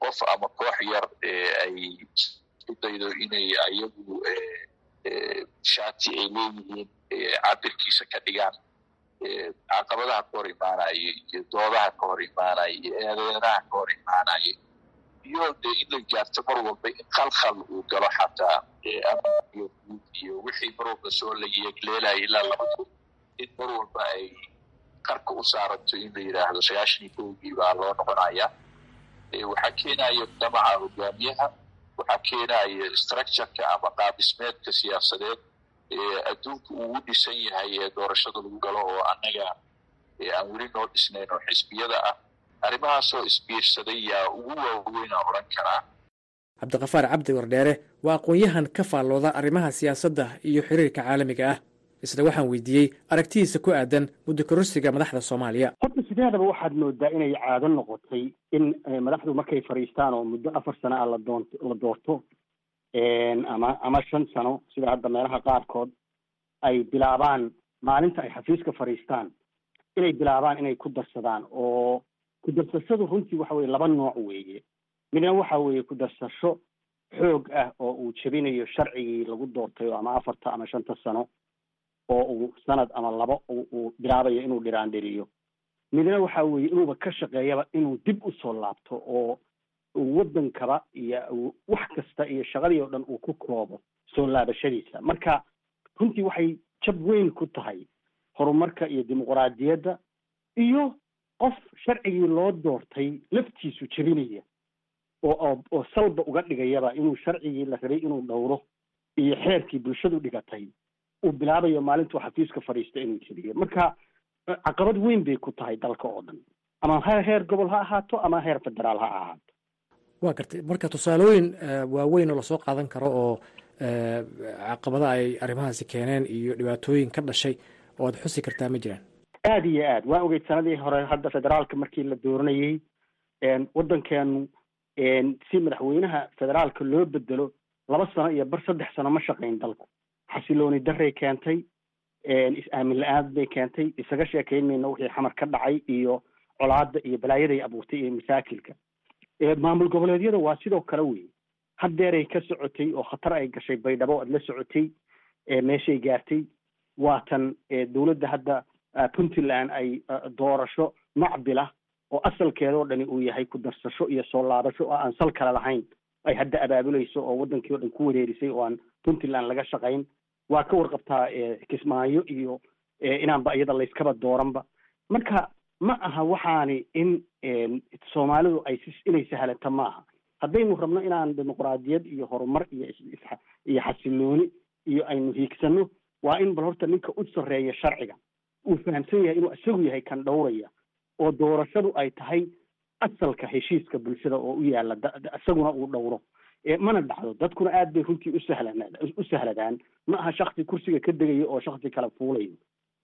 qof ama koox yar ay isku daydo inay ayagu shaati ay leeyihiin cabirkiisa ka dhigaan. Caqabadaha ka hor imaanaya iyo doodaha ka hor imaanaya iyo eedeynaha ka hor imaanaya iyo de in la gaarto mar walba in khalkhal uu galo xataa amniyo guud iyo wixii mar walba soo layeegleelaya ilaa laba in mar walba ay qarka u saaranto in la yidhaahdo sagaashan iyo kowgii baa loo noqonaya waxaa keenaya damaca hogaamiyaha waxaa keenaya structureka ama qaabismeedka siyaasadeed. Ee adduunka uu dhisan yahay ee doorashada lagu galo oo annaga aan weli noo dhisnayn oo xisbiyada ah. Arrimahaasoo isbiirsaday yaa ugu waaweyn aan odhan karaa. Cabdiqafaar cabdi wardheere waa aqoon-yahan ka faallooda arrimaha siyaasadda iyo xiriirka caalamiga ah isna waxaan weydiiyey aragtidiisa ku aadan muddo kororsiga madaxda soomaaliya. Horta sideedaba waxaad moodaa inay caado noqotay in madaxdu markay fadhiistaan oo muddo afar sano ah ladoon la doorto ama ama shan sano sida hadda meelaha qaarkood ay bilaabaan maalinta ay xafiiska fadhiistaan inay bilaabaan inay ku darsadaan oo ku darsashadu runtii waxa weye laba nooc weeye. Midna waxa weeye ku darsasho xoog ah oo uu jebinayo sharcigii lagu doortay ama afarta ama shanta sano oo uu sanad ama labo uu bilaabayo inuu dhiraandhiriyo midna waxa weeye inuuba ka shaqeeyaba inuu dib u soo laabto oo uu wadankaba iyo wax kasta iyo shaqadii oo dhan uu ku koobo soo laabashadiisa. Marka runtii waxay jab weyn ku tahay horumarka iyo dimuqraadiyadda iyo qof sharcigii loo doortay laftiisu jebinaya oo oo oo salba uga dhigayaba inuu sharcigii la rabay inuu dhowro iyo xeerkii bulshadu dhigatay uu bilaabayo maalintuu xafiiska fadhiista inuu jebiyo marka caqabad weyn bay ku tahay dalka oo dhan. Ama heer gobol ha ahaato ama heer federaal ha ahaato. Waa gartay marka tusaalooyin waaweyn oo la soo qaadan karo oo caqabada ay arrimahaasi keeneen iyo dhibaatooyin ka dhashay oo aad xusi kartaa ma jiraan. Aada iyo aad. Waan ogeyd sanadii hore hadda federaalka markii la dooranayey waddankeenu si madaxweynaha federaalka loo bedelo laba sano iyo bar saddex sano ma shaqayn dalku xasilooni daray keentay is-aamin la-aad bay keentay. Isaga sheekayn mayno wixii xamar ka dhacay iyo colaada iyo balaayaday abuurtay iyo masaakilka. Maamul goboleedyada waa sidoo kale wey haddeeray ka socotay oo khatar ay gashay baydhabo aad la socotay meeshay gaartay. Waatan dowladda hadda puntland ay doorasho macbilah oo asalkeeda oo dhani uu yahay ku darsasho iyo soo laabasho oo aan sal kale lahayn. Ay hadda abaabulayso oo wadankii o dhan ku wareerisay oo aan puntland laga shaqayn waa ka warqabtaa kismaayo iyo inaanba iyada layskaba dooranba. Marka ma aha waxaani in soomaalidu ay inay sahlanta maaha haddaynu rabno inaan dimuqraadiyad iyo horumar iyo iyo xasilooni iyo aynu hiigsano waa in bal horta ninka u sarreeya sharciga. Uu fahamsan yahay inuu isagu yahay kan dhowraya oo doorashadu ay tahay asalka heshiiska bulshada oo u yaalla isaguna uu dhowro mana dhacdo dadkuna aad bay runtii usahlan u sahladaan ma aha shaksi kursiga ka degayo oo shaksi kale fuulayo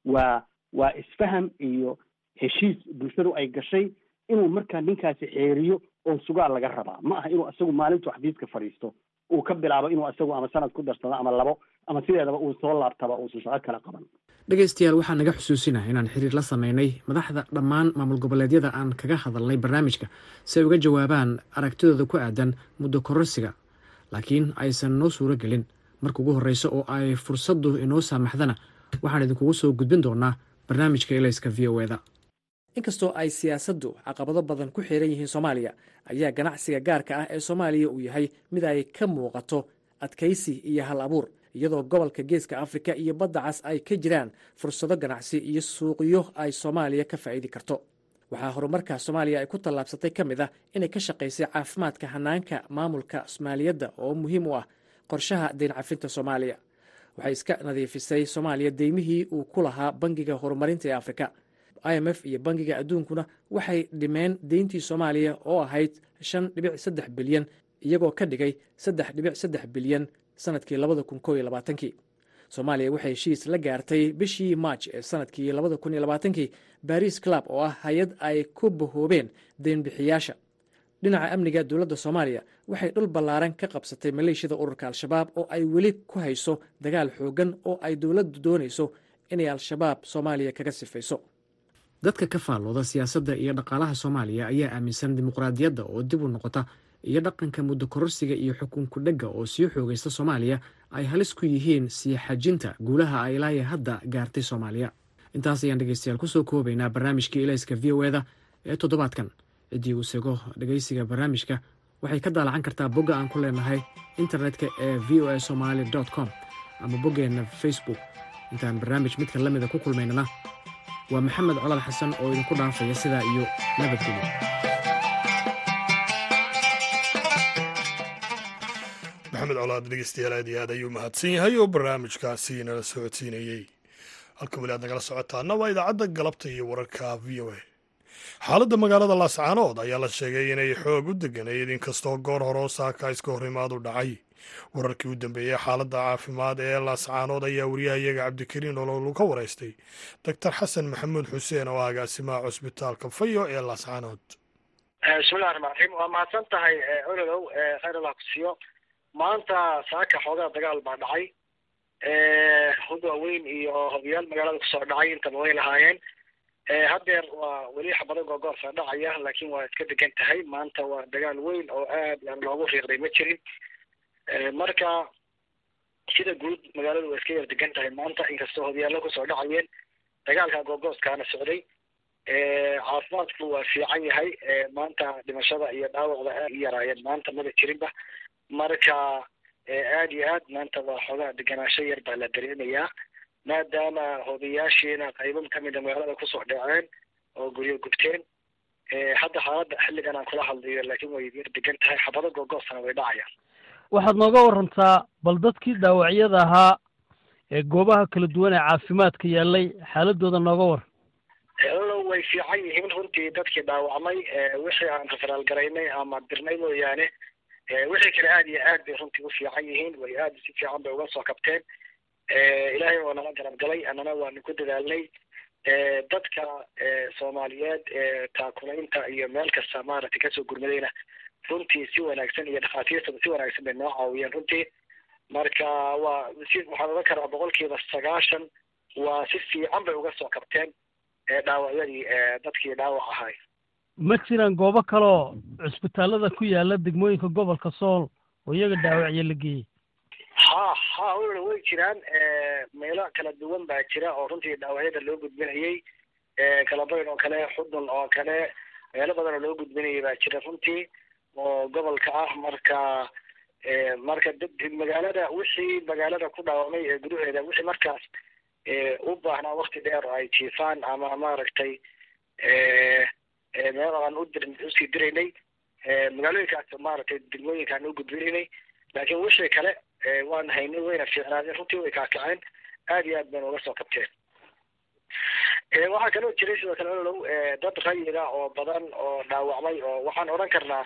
waa waa isfaham iyo heshiis bulshadu ay gashay inuu markaa ninkaasi xeeriyo oo sugaal laga rabaa ma aha inuu isagu maalintuu xafiiska fadhiisto uu ka bilaabo inuu isagu ama sanad ku darsado ama labo ama sideedaba uu soo laabtaba uusan shaqo kale qaban. Dhegaystayaal waxaa naga xusuusinah inaan xiriir la sameynay madaxda dhammaan maamul goboleedyada aan kaga hadalnay barnaamijka si ay uga jawaabaan aragtidooda ku aadan muddo kororsiga. Laakiin aysan noo suuro gelin marka ugu horreyso oo ay fursaddu inoo saamaxdana waxaan idinkugu soo gudbin doonaa barnaamijka elayska v o eda inkastoo ay siyaasaddu caqabado badan ku xiran yihiin soomaaliya ayaa ganacsiga gaarka ah ee soomaaliya uu yahay mid ay ka muuqato adkaysi iyo hal abuur iyadoo gobolka geeska afrika iyo badda cas ay ka jiraan fursado ganacsi iyo suuqyo ay soomaaliya ka faa'iidi karto. Waxaa horumarka soomaaliya ay ku tallaabsatay ka mid ah inay ka shaqaysay caafimaadka hanaanka maamulka soomaaliyadda oo muhiim u ah qorshaha deyn cafinta soomaaliya. Waxay iska nadiifisay soomaaliya deymihii uu ku lahaa bangiga horumarinta ee afrika. I m f iyo bangiga adduunkuna waxay dhimeen deyntii soomaaliya oo ahayd shan dhibic saddex bilyan iyagoo ka dhigay saddex dhibic saddex bilyan sannadkii labada kun koo iyo labaatankii. Soomaaliya waxay heshiis la gaartay bishii maaj ee sannadkii labada kun iyo labaatankii baris club oo ah hay'ad ay ku bahoobeen deynbixiyaasha dhinaca amniga dowladda soomaaliya waxay dhul ballaaran ka qabsatay maleeshiyada ururka al-shabaab oo ay weli ku hayso dagaal xoogan oo ay dowladdu doonayso inay al-shabaab soomaaliya kaga sifayso. Dadka ka faallooda siyaasadda iyo dhaqaalaha soomaaliya ayaa aaminsan dimuqraadiyadda oo dib u noqota iyo dhaqanka muddo kororsiga iyo xukunku dhegga oo sii xoogaysta soomaaliya ay halis ku yihiin sii xajinta guulaha ay ilaahay hadda gaartay soomaaliya. Intaas ayaan dhegeystayaal ku soo koobaynaa barnaamijkii ilayska v o eda ee toddobaadkan. Ciddii uu sego dhegeysiga barnaamijka waxay ka daalacan kartaa bogga aan ku leenahay internetka ee v o a somaali com ama boggeenna facebook. Intaan barnaamij midka la mida ku kulmaynana waa maxamed colaad xasan oo idinku dhaafaya sidaa iyo nabadgelyo maxamed colaad dhegeystayaal aad iyo aad ayuu mahadsan yahay oo barnaamijkaasi nala socodsiinayey halka weli aad nagala socotaana waa idaacadda galabta iyo wararka v o a. Xaaladda magaalada laascaanood ayaa la sheegay inay xoog u deganayd inkastoo goor hore oo saaka iska horimaadu dhacay. Wararkii u dambeeyey xaaladda caafimaad ee laascaanood ayaa wariyahayaga cabdikariin ololu ka waraystay. Doctor xasan maxamuud xuseen oo agaasimaha cusbitaalka fayo ee laascaanood bismillahi raxmaan raxiim waa mahadsan tahay ololow khayr allah ku maanta saaka xoogaa dagaal baa dhacay. Hub waaweyn iyo hobiyaal magaalada ku soo dhacay intaba way lahaayeen. Haddeer waa weli xabado googoorsa dhacaya laakiin waa iska degan tahay. Maanta waa dagaal weyn oo aad aan loogu riiqday ma jirin. Marka sida guud magaaladu waa iska yar degan tahay maanta inkastoo hobyaallo ku soo dhacayeen dagaalka googooskaana socday. Caafimaadku waa fiican yahay. Maanta dhimashada iyo dhaawacda aad u yaraayeen maanta maba jirinba marka aad iyo aad maanta waa xoogaa deganaansho yar baa la dareemayaa maadaama hobiyaashiina qaybo kamida magaalada ku soo dhaceen oo guryo gubteen hadda xaaladda xilligan aan kula hadlayo laakiin way yar degan tahay xabado googoosana way dhacayaan. Waxaad nooga warantaa bal dadkii dhaawacyada ahaa ee goobaha kala duwan ee caafimaadka yaallay xaaladooda nooga waran olow way fiican yihiin runtii dadkii dhaawacmay wixii aan raferaal garaynay ama dirnay mooyaane wixii kale aad iyo aad bay runtii u fiican yihiin way aad si fiican bay uga soo kabteen. Ilaahay waa nala garab galay annana waanu ku dadaalnay. Dadka soomaaliyeed taakulaynta iyo meel kasta maaragtay ka soo gurmadayna runtii si wanaagsan iyo dhakhaatiirtaba si wanaagsan bay noo caawiyeen runtii. Marka waa si waxaan ogan karaa boqolkiiba sagaashan waa si fiican bay uga soo kabteen dhaawacyadii dadkii dhaawac ahay ma jiraan goobo kaleoo cusbitaallada ku yaalla degmooyinka gobolka sool oo iyaga dhaawacyo la geeyey ha ha wala way jiraan. Meelo kala duwan baa jira oo runtii dhaawacyada loo gudbinayey kalabayn oo kale xudun oo kale meelo badan oo loo gudbinayay baa jira runtii oo gobolka ah. Marka marka magaalada wixii magaalada ku dhaawamay ee gudaheeda wixii markaas u baahnaa wakti dheer oo ay jiifaan ama maaragtay meel aan u sii diraynay. Magaalooyinkaas maaragtay degmooyinkaan u gudbinaynay laakiin wixii kale waan haynay wayna fiicnaadeen runtii way kaakaceen aad iyo aad bayna uga soo kabteen. Waxaa kaloo jiray sidoo kale olow dad rayida oo badan oo dhaawacmay oo waxaan odhan karnaa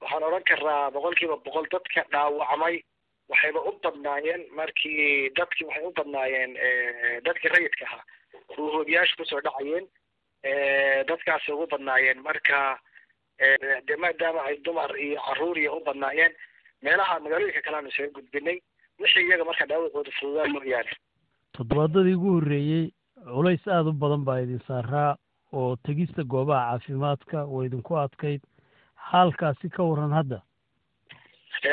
waxaan odhan karnaa boqolkiiba boqol dadka dhaawacmay. Waxayba u badnaayeen markii dadkii waxay u badnaayeen dadkii rayidka ahaa. Ruuhoobiyaasha ku soo dhacayeen dadkaasi ugu badnaayeen. Marka de maadaama ay dumar iyo carruur iyo u badnaayeen. Meelaha magaalooyinka kale aanu isaga gudbinay wixii iyaga marka dhaawacooda fududaa mooyaane toddobaadadii ugu horreeyey culays aada u badan baa idin saaraa oo tegista goobaha caafimaadka oo idinku adkayd. Xaalkaasi ka waran hadda.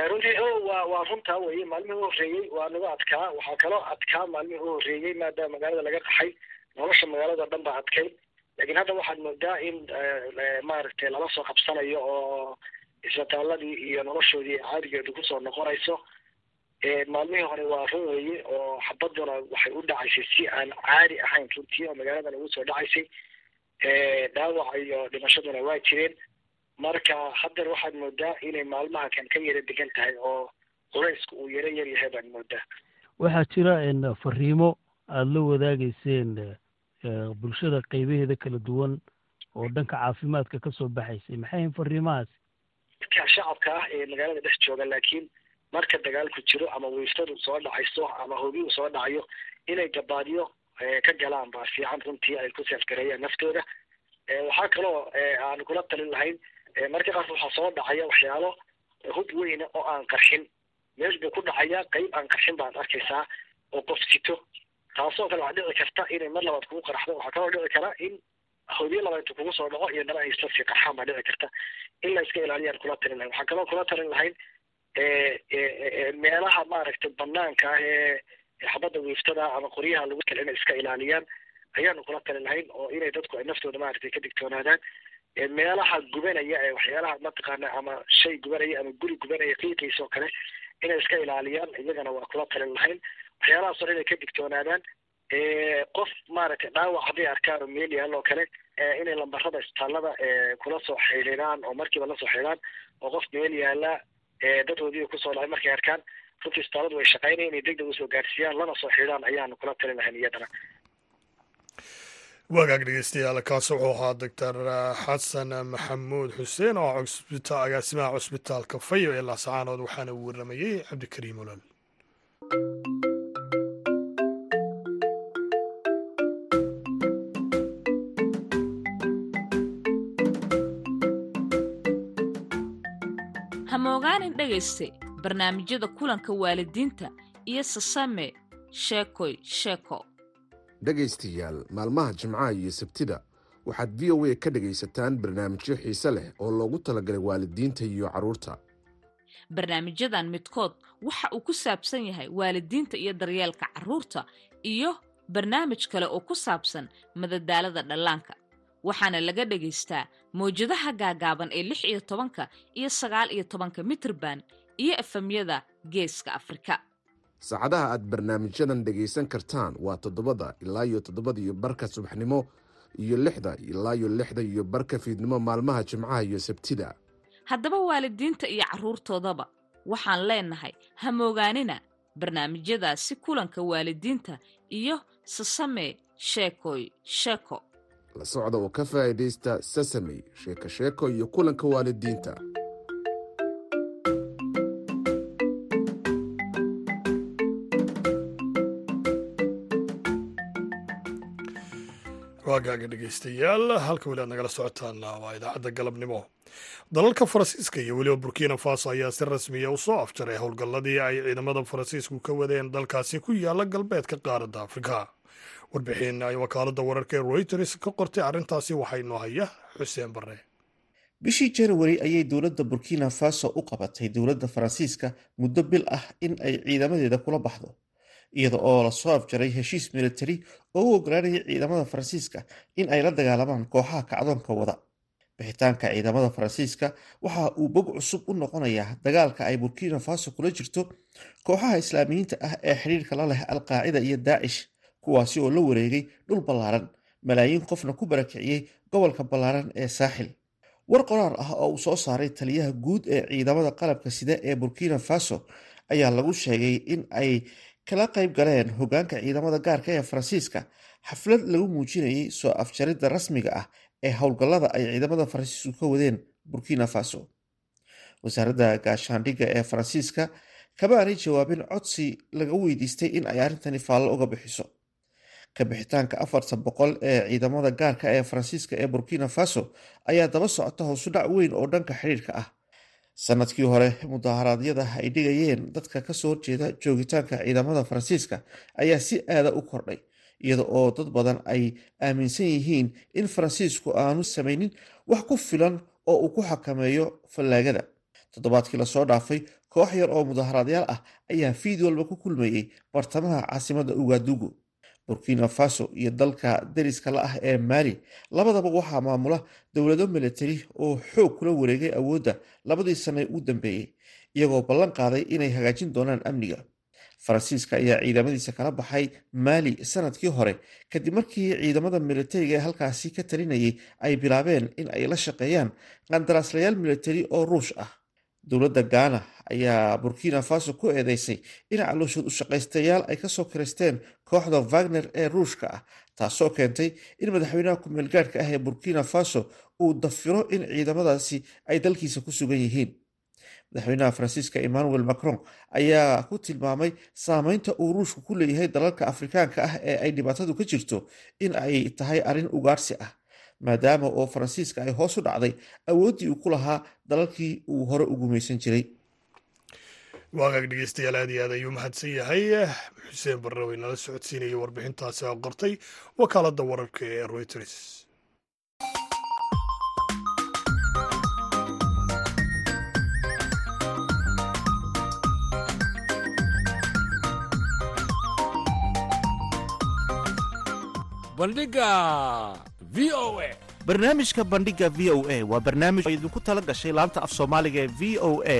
Runtii o waa waa runtaa weye maalmihii u horreeyey waa nagu adkaa. Waxaa kaloo adkaa maalmihii u horreeyey maadaama magaalada laga qaxay. Nolosha magaalada dhan baa adkayd laakiin hadda waxaad moodaa in maaragtay lala soo qabsanayo oo isbitaaladii iyo noloshoodii caadigeedu ku soo noqonayso maalmihii hore waa run weeye oo xabaduna waxay u dhacaysay si aan caadi ahayn runtii oo magaaladan ugu soo dhacaysay dhaawaca iyo dhimashaduna waa jireen. Marka haddeer waxaad moodaa inay maalmaha kan ka yara degan tahay oo culaysku uu yaro yar yahay baad moodaa. Waxaa jira fariimo aada la wadaagayseen bulshada qaybaheeda kala duwan oo dhanka caafimaadka ka soo baxaysay. Maxay ahayn fariimahaasi dadka shacabka ah ee magaalada dhex jooga laakiin marka dagaalku jiro ama wiiftadu soo dhacayso ama hobiyu soo dhacayo inay gabaadyo ka galaan baa fiican runtii ay ku seefgareeyaan naftooda. Waxaa kaloo aan kula talin lahayn marka qaar waxaa soo dhacaya waxyaalo hub weyna oo aan qarxin. Meel buu ku dhacaya qayb aan qarxin baad arkaysaa oo qof sito taasoo kale waxaa dhici karta inay mar labaad kugu qarxdo waxaa kaloo dhici kara in hodiyo laba intu kugu soo dhaco iyo dana ay isla sii baa dhici karta. In la iska ilaaliyaan kula talin lahayn. Waxaa kaloo kula talin lahayn meelaha maaragtay banaanka ah ee xabadda wiiftada ama qoryaha lagu kale inay iska ilaaliyaan ayaanu kula talin lahayn oo inay dadku ay naftooda maaragtay ka digtoonaadaan. Meelaha gubanaya ee waxyaalaha mataqaana ama shay gubanaya ama guri gubanaya qiiqiisa oo kale inay iska ilaaliyaan iyagana waa kula talin lahayn waxyaalahaas hore inay ka digtoonaadaan qof maaragtay dhaawac hadday arkaan oo meel yaal oo kale inay lambarada isbitaallada kula soo xidhiidhaan oo markiiba la soo xidhiidhaan oo qof meel yaalla dadkoodii ku soo dhacay markay arkaan runtii isbitaalladu way shaqaynaya inay degdeg u soo gaarsiiyaan lana soo xidhiidhaan ayaanu kula talin lahayn iyadana. Wagaag dhegeystayaal kaasi wuxuu ahaa doctor xasan maxamuud xuseen oo agaasimaha cusbitaalka fayo ee laascaanood waxaana uu waramayey cabdikariim olol hamoogaanin dhegayste barnaamijyada kulanka waalidiinta iyo sasame sheekoy sheeko dhegaystayaal maalmaha jimcaha iyo sabtida waxaad v o a ka dhegaysataan barnaamijyo xiise leh oo loogu talagalay waalidiinta iyo carruurta barnaamijyadan midkood waxa uu ku saabsan yahay waalidiinta iyo daryeelka carruurta iyo barnaamij kale oo ku saabsan madadaalada dhallaanka. Waxaana laga dhagaystaa mawjadaha gaagaaban ee lix iyo tobanka iyo sagaal iyo tobanka mitirban iyo efemyada geeska afrika. Saacadaha aad barnaamijyadan dhegaysan kartaan waa toddobada ilaa iyo toddobada iyo barka subaxnimo iyo lixda ilaa iyo lixda iyo barka fiidnimo maalmaha jimcaha iyo sabtida. Haddaba waalidiinta iyo carruurtoodaba waxaan leenahay hamoogaanina barnaamijyadaasi kulanka waalidiinta iyo sasame sheekoy sheeko la socda oo ka faa'iidaysta sasamey sheeko sheeko iyo kulanka waalidiinta. Waagaaga dhegeystayaal halka weli aad nagala socotaan waa idaacadda galabnimo. Dalalka faransiiska iyo weliba burkina faso ayaa si rasmiya u soo afjaray howlgalladii ay ciidamada faransiisku ka wadeen dalkaasi ku yaalla galbeedka qaaradda afrika warbixin ay wakaaladda wararka ee reuters ka qortay arrintaasi waxaa inoo haya xuseen barre. Bishii januari ayay dowladda burkina faso u qabatay dowladda faransiiska muddo bil ah in ay ciidamadeeda kula baxdo iyada oo la soo afjaray heshiis militari oo u ogolaanaya ciidamada faransiiska in ay la dagaalamaan kooxaha kacdoonka wada. Bixitaanka ciidamada faransiiska waxa uu bog cusub u noqonayaa dagaalka ay burkina faso kula jirto kooxaha islaamiyiinta ah ee xidhiirka la leh alqaacida iyo daacish kuwaasi oo la wareegay dhul ballaaran malaayiin qofna ku barakiciyey gobolka ballaaran ee saaxil. War qoraar ah oo uu soo saaray taliyaha guud ee ciidamada qalabka sida ee burkina faso ayaa lagu sheegay in ay kala qayb galeen hogaanka ciidamada gaarka ee faransiiska xaflad lagu muujinayay soo afjaridda rasmiga ah ee howlgallada ay ciidamada faransiisku ka wadeen burkina faso. Wasaaradda gaashaandhigga ee faransiiska kama aanay jawaabin codsi laga weydiistay in ay arrintani faallo uga bixiso ka bixitaanka afartan boqol ee ciidamada gaarka ee faransiiska ee burkina faso ayaa daba socota hoosudhac weyn oo dhanka xidhiirka ah. Sanadkii hore mudaharaadyada ay dhigayeen dadka ka soo horjeeda joogitaanka ciidamada faransiiska ayaa si aada u kordhay iyada oo dad badan ay aaminsan yihiin in faransiisku aanu samaynin wax ku filan oo uu ku xakameeyo fallaagada. Toddobaadkii la soo dhaafay koox yar oo mudaharaadyaal ah ayaa fiid walba ku kulmayey bartamaha caasimada ugadugu burkina faso iyo dalka dariska la ah ee maali labadaba waxaa maamula dowlado militari oo xoog kula wareegay awoodda labadii sane u dambeeyey iyagoo ballan qaaday inay hagaajin doonaan amniga. Faransiiska ayaa ciidamadiisa kala baxay maali sannadkii hore kadib markii ciidamada militariga ee halkaasi ka talinayay ay bilaabeen in ay la shaqeeyaan qandaraaslayaal militari oo ruush ah. Dowladda gaana ayaa burkina faso ku eedeysay in calooshood ushaqaystayaal ay ka soo kireysteen kooxda wagner ee ruushka ah taasoo keentay in madaxweynaha ku-meel gaadhka ah ee burkina faso uu dafiro in ciidamadaasi ay dalkiisa ku sugan yihiin. Madaxweynaha faransiiska emmanuel macron ayaa ku tilmaamay saameynta uu ruushku ku leeyahay dalalka afrikaanka ah ee ay dhibaatadu ka jirto in ay tahay arrin ugaarsi ah maadaama oo faransiiska ay hoos u dhacday awooddii uu ku lahaa dalalkii uu hore u gumaysan jiray waagaag dhegeystayaal aad iyo aad ayuu mahadsan yahay. Xuseen barre way nala socodsiinayay warbixintaasi oo qortay wakaaladda wararka ee reuters bandhiga v o a. Barnaamijka bandhiga v o a waa barnaamij oo idinku tala gashay laanta af soomaaliga ee v o a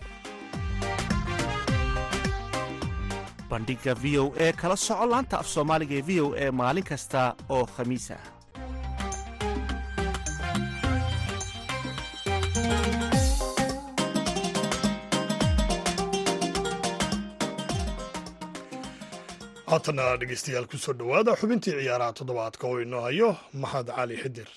bandhiga v o e kala soco laanta af soomaaliga ee v o e maalin kasta oo khamiis ah haatana dhegeystayaal ku soo dhowaada xubintii ciyaaraha toddobaadka oo inoo hayo maxad cali xidir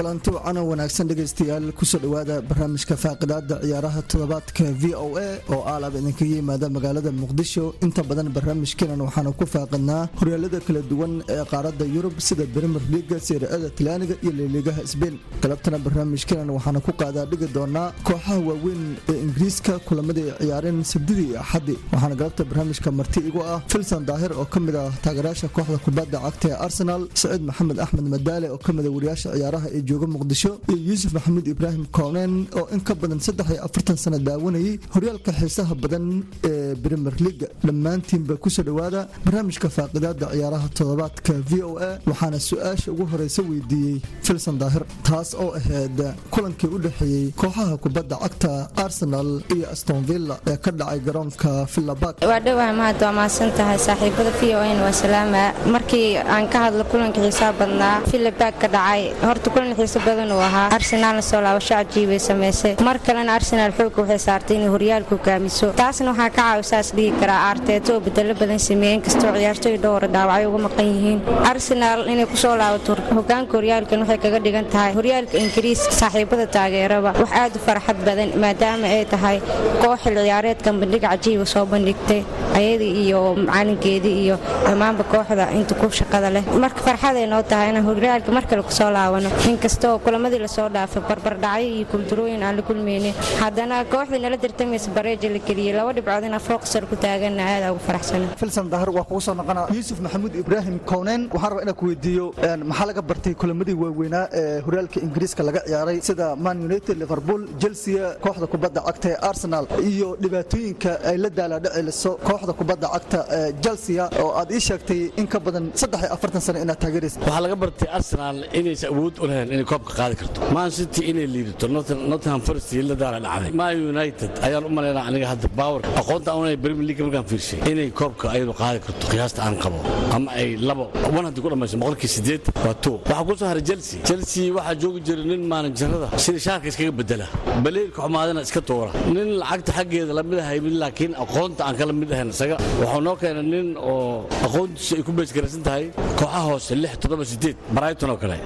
kulanti wacanoo wanaagsan dhegaystayaal ku soo dhowaada barnaamijka faaqidaada ciyaaraha toddobaadka v o a oo aalab idinkaga yimaada magaalada muqdisho. Inta badan barnaamijkeenan waxaanu ku faaqidnaa horyaalada kala duwan ee qaaradda yurub sida brimer liga seerada talaaniga iyo liligaha sbein galabtana barnaamijkeenan waxaanu ku qaadaa dhigi doonaa kooxaha waaweyn ee ingiriiska kulamadii ciyaareen sabdidii iyo axadii waxaana galabta barnaamijka marti igu ah filson daahir oo ka mid ah taageerayaasha kooxda kubadda cagta ee arsenal saciid maxamed axmed madaale oo ka mid a wariyaasha ciyaaraha ee jooga muqdisho iyo yuusuf maxamuud ibraahim kooneen oo in ka badan saddex iyo afartan sano daawanayay horyaalka xiisaha badan ee brimer liga dhammaantiinba ku soo dhowaada barnaamijka faaqidaada ciyaaraha toddobaadka v o a waxaana su'aasha ugu horeysa weydiiyey filson daahir taas oo ahayd kulankii u dhexeeyey kooxaha kubadda cagta arsenal iyo astonvilla ee ka dhacay garoonka villabak waa dhowaa mahad waa mahadsan tahay saaxiibada v o n waa salaama. Markii aan ka hadlo kulanka xiisaha badnaa villabak ka dhacay. Horta kulan xiiso badan uu ahaa arsenaalna soo laabasho cajiibay samaysay mar kalena arsenaal xoogga waxay saartay inay horyaalku hogaamiso taasna waxaa ka caawisaas dhihi karaa aarteeto oo bedelo badan sameeyey inkastoo ciyaartooy dhowra dhaawacay uga maqan yihiin. Arsenaal inay ku soo laabato hogaanka horyaalkan waxay kaga dhigan tahay horyaalka ingiriiska saaxiibada taageeraba. Wax aad u farxad badan maadaama ay tahay koox xil ciyaareedkan bandhig cajiiba soo bandhigtay ayadii iyo macalinkeedii iyo dhammaanba kooxda inta ku shaqada leh. Marka farxaday noo tahay inaan horyaalka mar kale ku soo laabano inkastoo kulamadii la soo dhaafay barbardhacyo iyo kuldarooyin aan la kulmaynin haddana kooxdii nala tartamaysa bareeja la geliyey laba dhibcood inaan fooqsar ku taaganna aada ugu faraxsana filson daahir waa kugu soo noqona yuusuf maxamuud ibraahim kowneen waxaan rabaa inaan ku weydiiyo maxaa laga bartay kulamadii waaweynaa ee horyaalka ingiriiska laga ciyaaray sida man united liverpool chelsea kooxda kubadda cagta ee arsenal iyo dhibaatooyinka ay la daalaadhaceliso kooxda kubadda cagta ee chelsea oo aad ii sheegtay in ka badan saddex iyo afartan sano inaad taageeraysa waxaa laga bartay arsenal inaysan awood u lahayn inay koobka qaadi karto. Man city inay liidato nottingham forest iyo la daala dhacday. Man united ayaan u malaynaa aniga hadda baawer aqoonta unay premier league markaan fiirshay inay koobka ayadu qaadi karto qiyaasta aan qabo ama ay labo wan haddii ku dhammayso boqolkii sideed waa two. Waxaa ku soo haray chelsea. Chelsea waxaa joogi jiray nin maalinjarada sida shaarka iskaga bedela baleelka xumaadana iska tuura nin lacagta xaggeeda la mid ahay mid laakiin aqoonta aan kala mid ahayn isaga waxuu noo keenay nin oo aqoontiisa ay ku beesgaraysan tahay kooxaha hoose lix toddoba sideed brighton oo kale.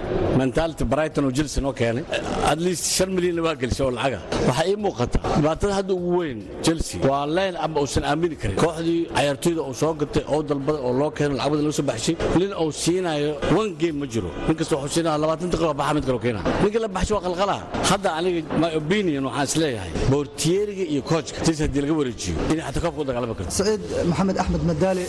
Mentality brighton oo chelsea noo keenay at least shan milyan waa gelisay oo lacaga. Waxaa ii muuqata dhibaatada hadda ugu weyn chelsea. Waa line aba uusan aamini karin. Kooxdii cayaartooyda uu soo gatay oo dalbada oo loo keeno lacag badan loo soo baxshay nin uu siinayo one game ma jiro. Nin kasta wuxuu siinaya labaatan daqiiqo baxa mid kaloo keena ninka la baxshay waa qalqalaa. Hadda aniga my opinion waxaan is leeyahay. Boortiyeeriga iyo koojka tis haddii laga wareejiyo inay xataa koobka u dagaalami karto. Saciid maxamed axmed madaale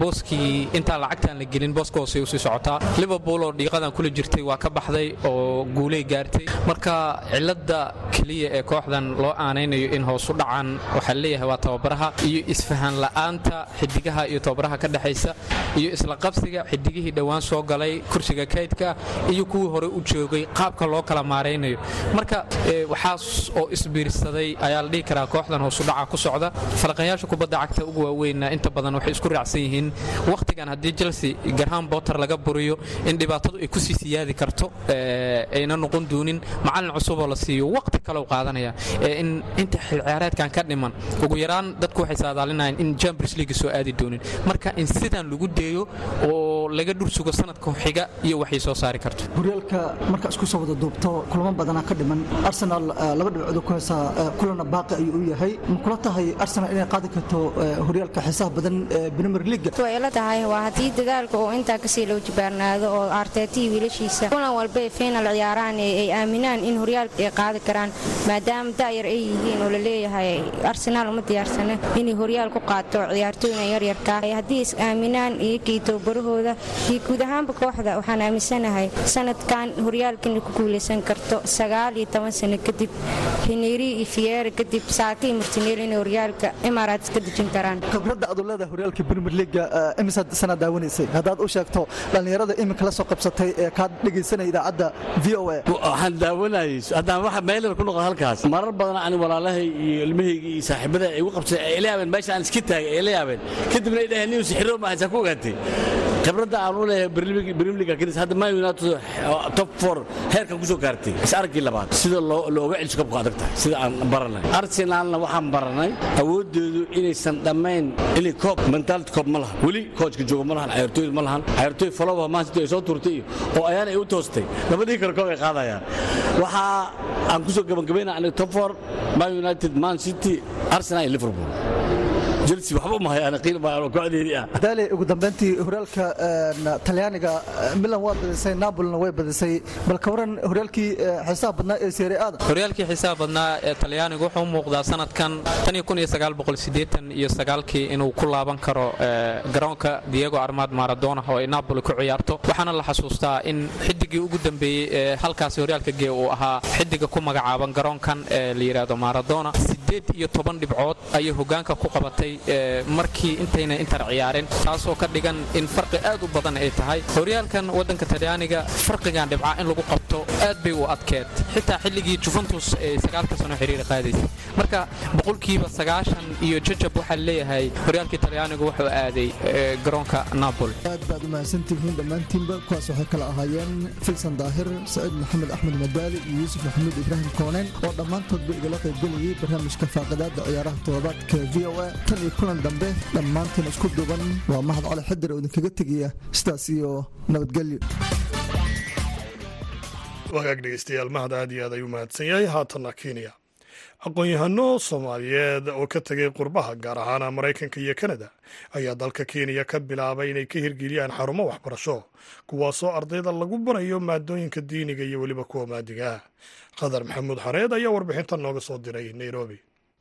booskii intaan lacagtaan la gelin booska hoose u sii socotaa. Liverpool oo dhiiqadan kula jirtay waa ka baxday oo guuley gaartay. Marka cilada keliya ee kooxdan loo aanaynayo in hoosu dhacan waxaa leeyahay waa tababaraha iyo isfahan la'aanta xidigaha iyo tababaraha ka dhexaysa iyo isla xidigihii dhowaan soo galay kursiga kaydka iyo kuwii hore u joogay qaabka loo kala maaraynayo marka waxaas oo isbiirsaday ayaa la dhihi karaa kooxdan hoosudhaca ku socda. Falaqayaasha kubadda cagta ugu waaweynna inta badan waxay isku raacsan yihiin wakhtigan haddii chelsea garhaan botter laga buriyo in dhibaatadu ay ku sii siyaadi karto ayna noqon doonin macalin cusuboo la siiyo. Waqti kale u qaadanaya. In inta xil ciyaareedkan ka dhiman ugu yaraan dadku waxay saadaalinayaan in champions league soo aadi doonin. Marka in sidan lagu deeyo oo laga dhursugo sanadka xiga iyo waxay soo saari karto. Horyaalka marka isku soo wada duubto kulamo badanaa ka dhiman. Arsenal laba dhibcood ku haysaa kulana baaqi ayuu u yahay. Ma kula tahay arsenal inay qaadi karto horyaalka xiisaha badan ee premier league way ila tahay. Waa haddii dadaalka oo intaa ka sii loo jibaarnaado oo arteetii wiilashiisa kulan walba ee final ciyaaraan ay aaminaan in horyaalka ay qaadi karaan maadaama da'yar ay yihiin oo la leeyahay arsenaal uma diyaarsana inay horyaal ku qaato ciyaartooyna yaryarka haddii is aaminaan iyokii tababarahooda iyo guud ahaanba kooxda waxaan aaminsanahay sanadkan horyaalkana ku guulaysan karto sagaal iyo toban sano kadib hiniiri iyo fiyeera kadib saaka iyo inay horyaalka imaaraats ka dejin karaan. Khibradda aad u leedahay horyaalka premier leaga imisaad sanad daawanaysay haddaad u sheegto dhallinyarada iminka la soo qabsatay ee kaad dhegaysanaya idaacadda v o a. Waxaan daawanayay haddaan waxa meelar ku noqon halkaas. Marar badan ani walaalahay iyo ilmahayga iyo saaxiibada ay igu qabsatay ay la yaabeen meesha aan iska taagay ay la yaabeen kadibna ay dhaheen niyu sixiro ma haysaa ku ogaatay khibradda aan u leeyahay League kadis hadda Man United top 4 heerkan ku soo gaartay. Is aragii labaad sida loo looga celiso kabku adag tahay sida aan baranay Arsenalna waxaan baranay awoodeedu inaysan dhammayn. Inay koob mentality koob ma laha weli coachka jooga ma lahan ciyaartooyda ma lahan. Ciyaartooy follow Man City ay soo turtay oo ayaan ay u toostay. Labadii kale koob ay qaadayaan. Waxa aan ku soo gabagabeynaa aniga top 4 Man United Man City Arsenal iyo Liverpool ugu dambeyntii horyaalka talyaaniga milan waa badisay napolina way badisay bal ka waran horyaalkii xiisaha badnaa ee serie aada horyaalkii xiisaha badnaa ee talyaaniga wuxuu u muuqdaa sanadkan iyo sagaalkii inuu ku laaban karo garoonka diego armad maradona oo ay napoli ku ciyaarto. Waxaana la xasuustaa in xidigii ugu dambeeyey ee halkaasi horyaalka gee uu ahaa xidiga ku magacaaban garoonkan ee la yidhaahdo maradona. Sideed iyo toban dhibcood ayay hogaanka ku qabatay markii intayna intar ciyaareen taasoo ka dhigan in farqi aad u badan ay tahay. Horyaalkan waddanka talyaaniga farqigan dhibca in lagu qabto aad bay u adkeed. Xitaa xilligii juventus ee sagaalka sano xiriir qaadaysay. Marka boqolkiiba sagaashan iyo jajab waxaa leeyahay horyaalkii talyaaniga wuxuu aaday garoonka napoli. Aad baad u mahadsantihiin dhammaantiinba kuwaas waxay kala ahaayeen filsan daahir saciid maxamed axmed madaali iyo yuusuf maxamuud ibraahim kooneen oo dhammaantoodba igala qaybgelayay barnaamijka faaqidaada ciyaaraha toddobaadka v o a iyo kulan dambe dhammaantiin isku duuban. Waa mahad cali xidir oo idinkaga tegaya sidaas iyo nabadgelyo wagaag dhegeystayaal mahad aad iyo aad ayuu mahadsan yahay haatanna kenya. Aqoon-yahano soomaaliyeed oo ka tegay qurbaha gaar ahaan maraykanka iyo kanada ayaa dalka kenya ka bilaabay inay ka hirgeliyaan xarumo waxbarasho kuwaasoo ardayda lagu barayo maadooyinka diiniga iyo weliba kuwa maadiga ah maxamuud xareed ayaa warbixintan nooga soo diray nairobi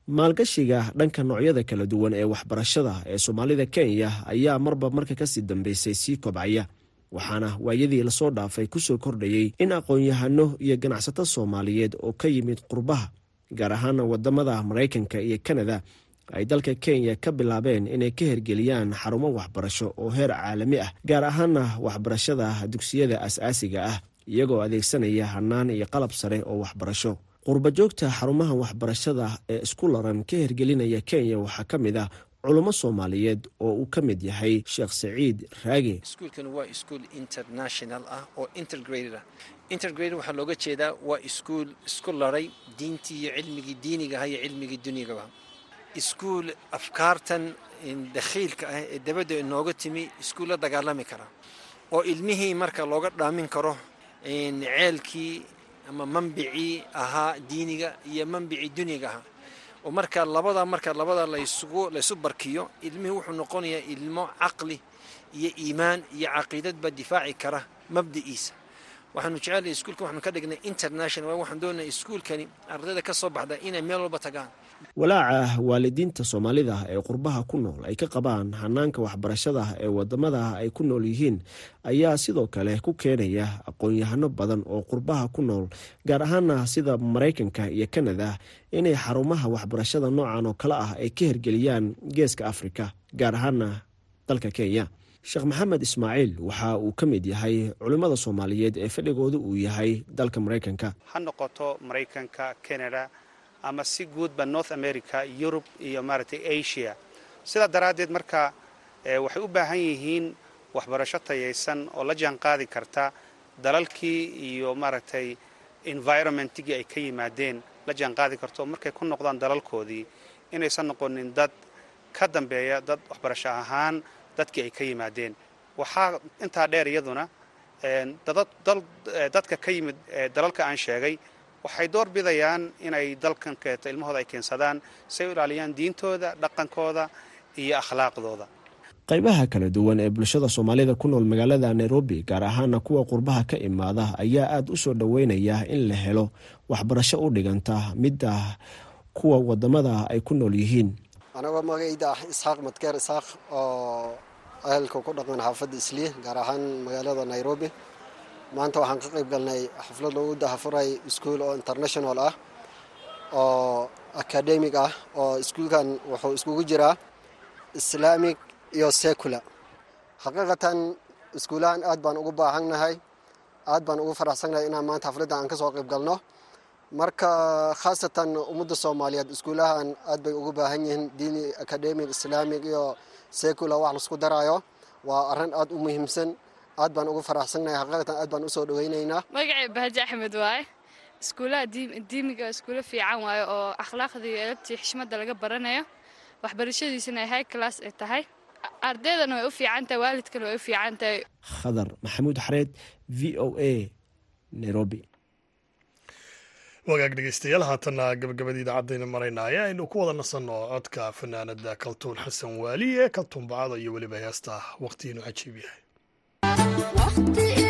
maalgashiga dhanka noocyada kala duwan ee waxbarashada ee soomaalida kenya ayaa marba marka ka sii dambeysay sii kobcaya waxaana waayadii la soo dhaafay ku soo kordhayey in aqoon-yahano iyo ganacsato soomaaliyeed oo ka yimid qurbaha gaar ahaana waddamada maraykanka iyo kanada ay dalka kenya ka bilaabeen inay ka hirgeliyaan xarumo waxbarasho oo heer caalami ah gaar ahaana waxbarashada dugsiyada as-aasiga ah iyagoo adeegsanaya hanaan iyo qalab sare oo waxbarasho qurbajoogta xarumaha waxbarashada ee isku laran ka hirgelinaya kenya waxaa ka mid ah culummo soomaaliyeed oo uu ka mid yahay sheekh saciid raage. Iskuulkan waa iskuul international ah oo intergraded ah. Intergraded waxaa looga jeedaa waa iskuul isku laray diintii iyo cilmigii diiniga aha iyo cilmigii dunyagaba iskuul afkaartan dakhiilka ah ee dabadda inooga timi iskuul la dagaalami kara oo ilmihii marka looga dhaamin karo ceelkii ama manbicii ahaa diiniga iyo manbicii dunyaga ahaa oo marka labada marka labada laysugu laysu barkiyo ilmihii wuxuu noqonayaa ilmo caqli iyo iimaan iyo caqiidadba difaaci kara mabdiciisa waxaanu jecelahay iskuulka waxaanu ka dhignay international waxaan doonaya iskuulkani ardayda ka soo baxda inay meel walba tagaan walaaca waalidiinta soomaalida ee qurbaha ku nool ay ka qabaan hanaanka waxbarashada ee waddamada ay ku nool yihiin ayaa sidoo kale ku keenaya aqoon-yahano badan oo qurbaha ku nool gaar ahaana sida maraykanka iyo kanada inay xarumaha waxbarashada noocan oo kale ah ay ka hirgeliyaan geeska afrika gaar ahaana dalka kenya. Sheekh maxamed ismaaciil waxa uu ka mid yahay culimmada soomaaliyeed ee fadhigooda uu yahay dalka maraykanka. Ha noqoto maraykanka canada ama si guudba north america yurub iyo maaragtay asia. Sidaa daraaddeed marka waxay u baahan yihiin waxbarasho tayaysan oo la jaan qaadi karta dalalkii iyo maaragtay environmentigii ay ka yimaadeen la jaan qaadi karto markay ku noqdaan dalalkoodii inaysan noqonin dad ka dambeeya dad waxbarasho ahaan dadkii ay ka yimaadeen. Waxaa intaa dheer iyaduna dadka ka yimid dalalka aan sheegay waxay door bidayaan inay dalkan keeto ilmahooda ay keensadaan si ay u ilaaliyaan diintooda dhaqankooda iyo akhlaaqdooda. Qaybaha kala duwan ee bulshada soomaalida ku nool magaalada nairobi gaar ahaana kuwa qurbaha ka imaada ayaa aada u soo dhoweynaya in la helo waxbarasho u dhiganta midda kuwa waddamada ay ku nool yihiin. Anagoo magacayda ah isxaaq madkeer isxaaq oo ahalka ku dhaqan xaafadda islii gaar ahaan magaalada nairobi maanta waxaan ka qayb galnay xaflad lagu dahafuray iskuol oo international ah oo academic ah oo iskuulkan wuxuu iskugu jiraa islaamic iyo secular. Xaqiiqatan iskuulahan aad baan ugu baahannahay aad baan ugu faraxsannahay inaan maanta xafladda aan ka soo qayb galno. Marka khaasatan ummadda soomaaliyeed iskuulahan aad bay ugu baahan yihiin diini academic islaamic iyo secular wax la isku daraayo waa arrin aad u muhiimsan aad baan ugu faraxsannahay xaqiiqatan aad baan u soo dhaweynaynaa magacay bahaji axmed waaye iskuulaha diimiga iskuulo fiican waaye oo akhlaaqda iyo elabtii xishmadda laga baranayo waxbarashadiisana ay high class ay tahay. Ardaydana way u fiican tahay waalidkana way u fiican tahay. Khadar maxamuud xareed v o a nairobi. Wagaag dhegeystayaal haatanna gabagabadii idaacadayna maraynaya aynu ku wada nasanno codka fanaanada kaltuun xasan waali ee kaltuun bacada iyo weliba heesta waqti inuu cajiib yahay wagaag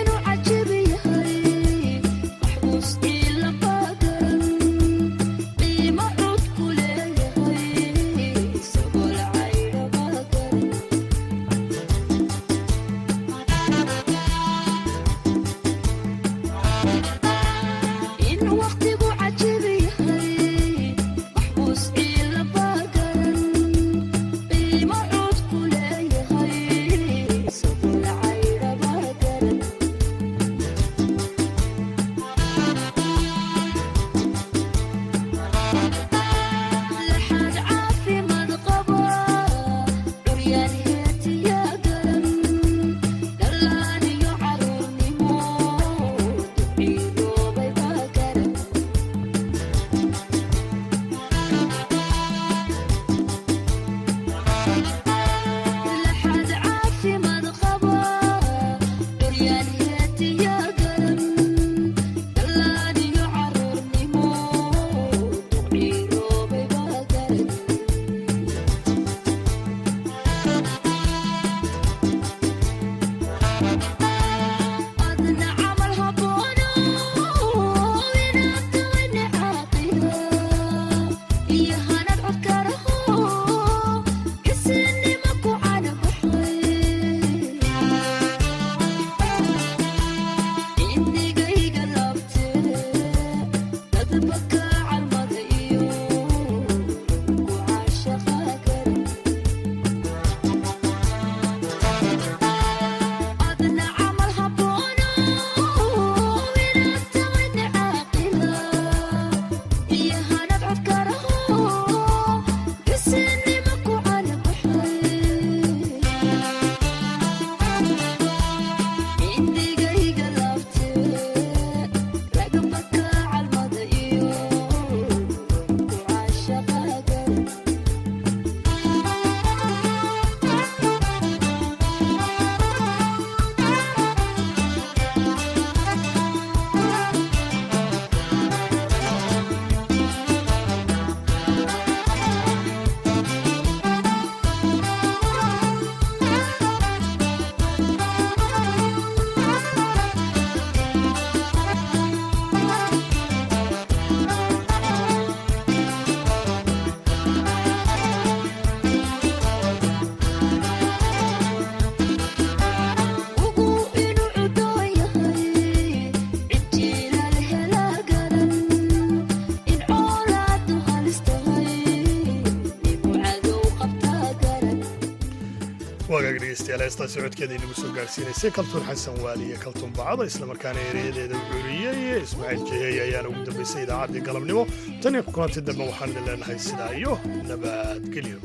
heestaa socodkeeda inagu soo gaarsiinaysay kaltuun xasan waali iyo kaltuun bacada islamarkaana ereyadeeda u curiyey ismaaciil jeheey ayaana ugu dambaysay idaacaddii galabnimo. Tan iyo kulanti dambe waxaan idin leenahay sidaa iyo nabadgelyo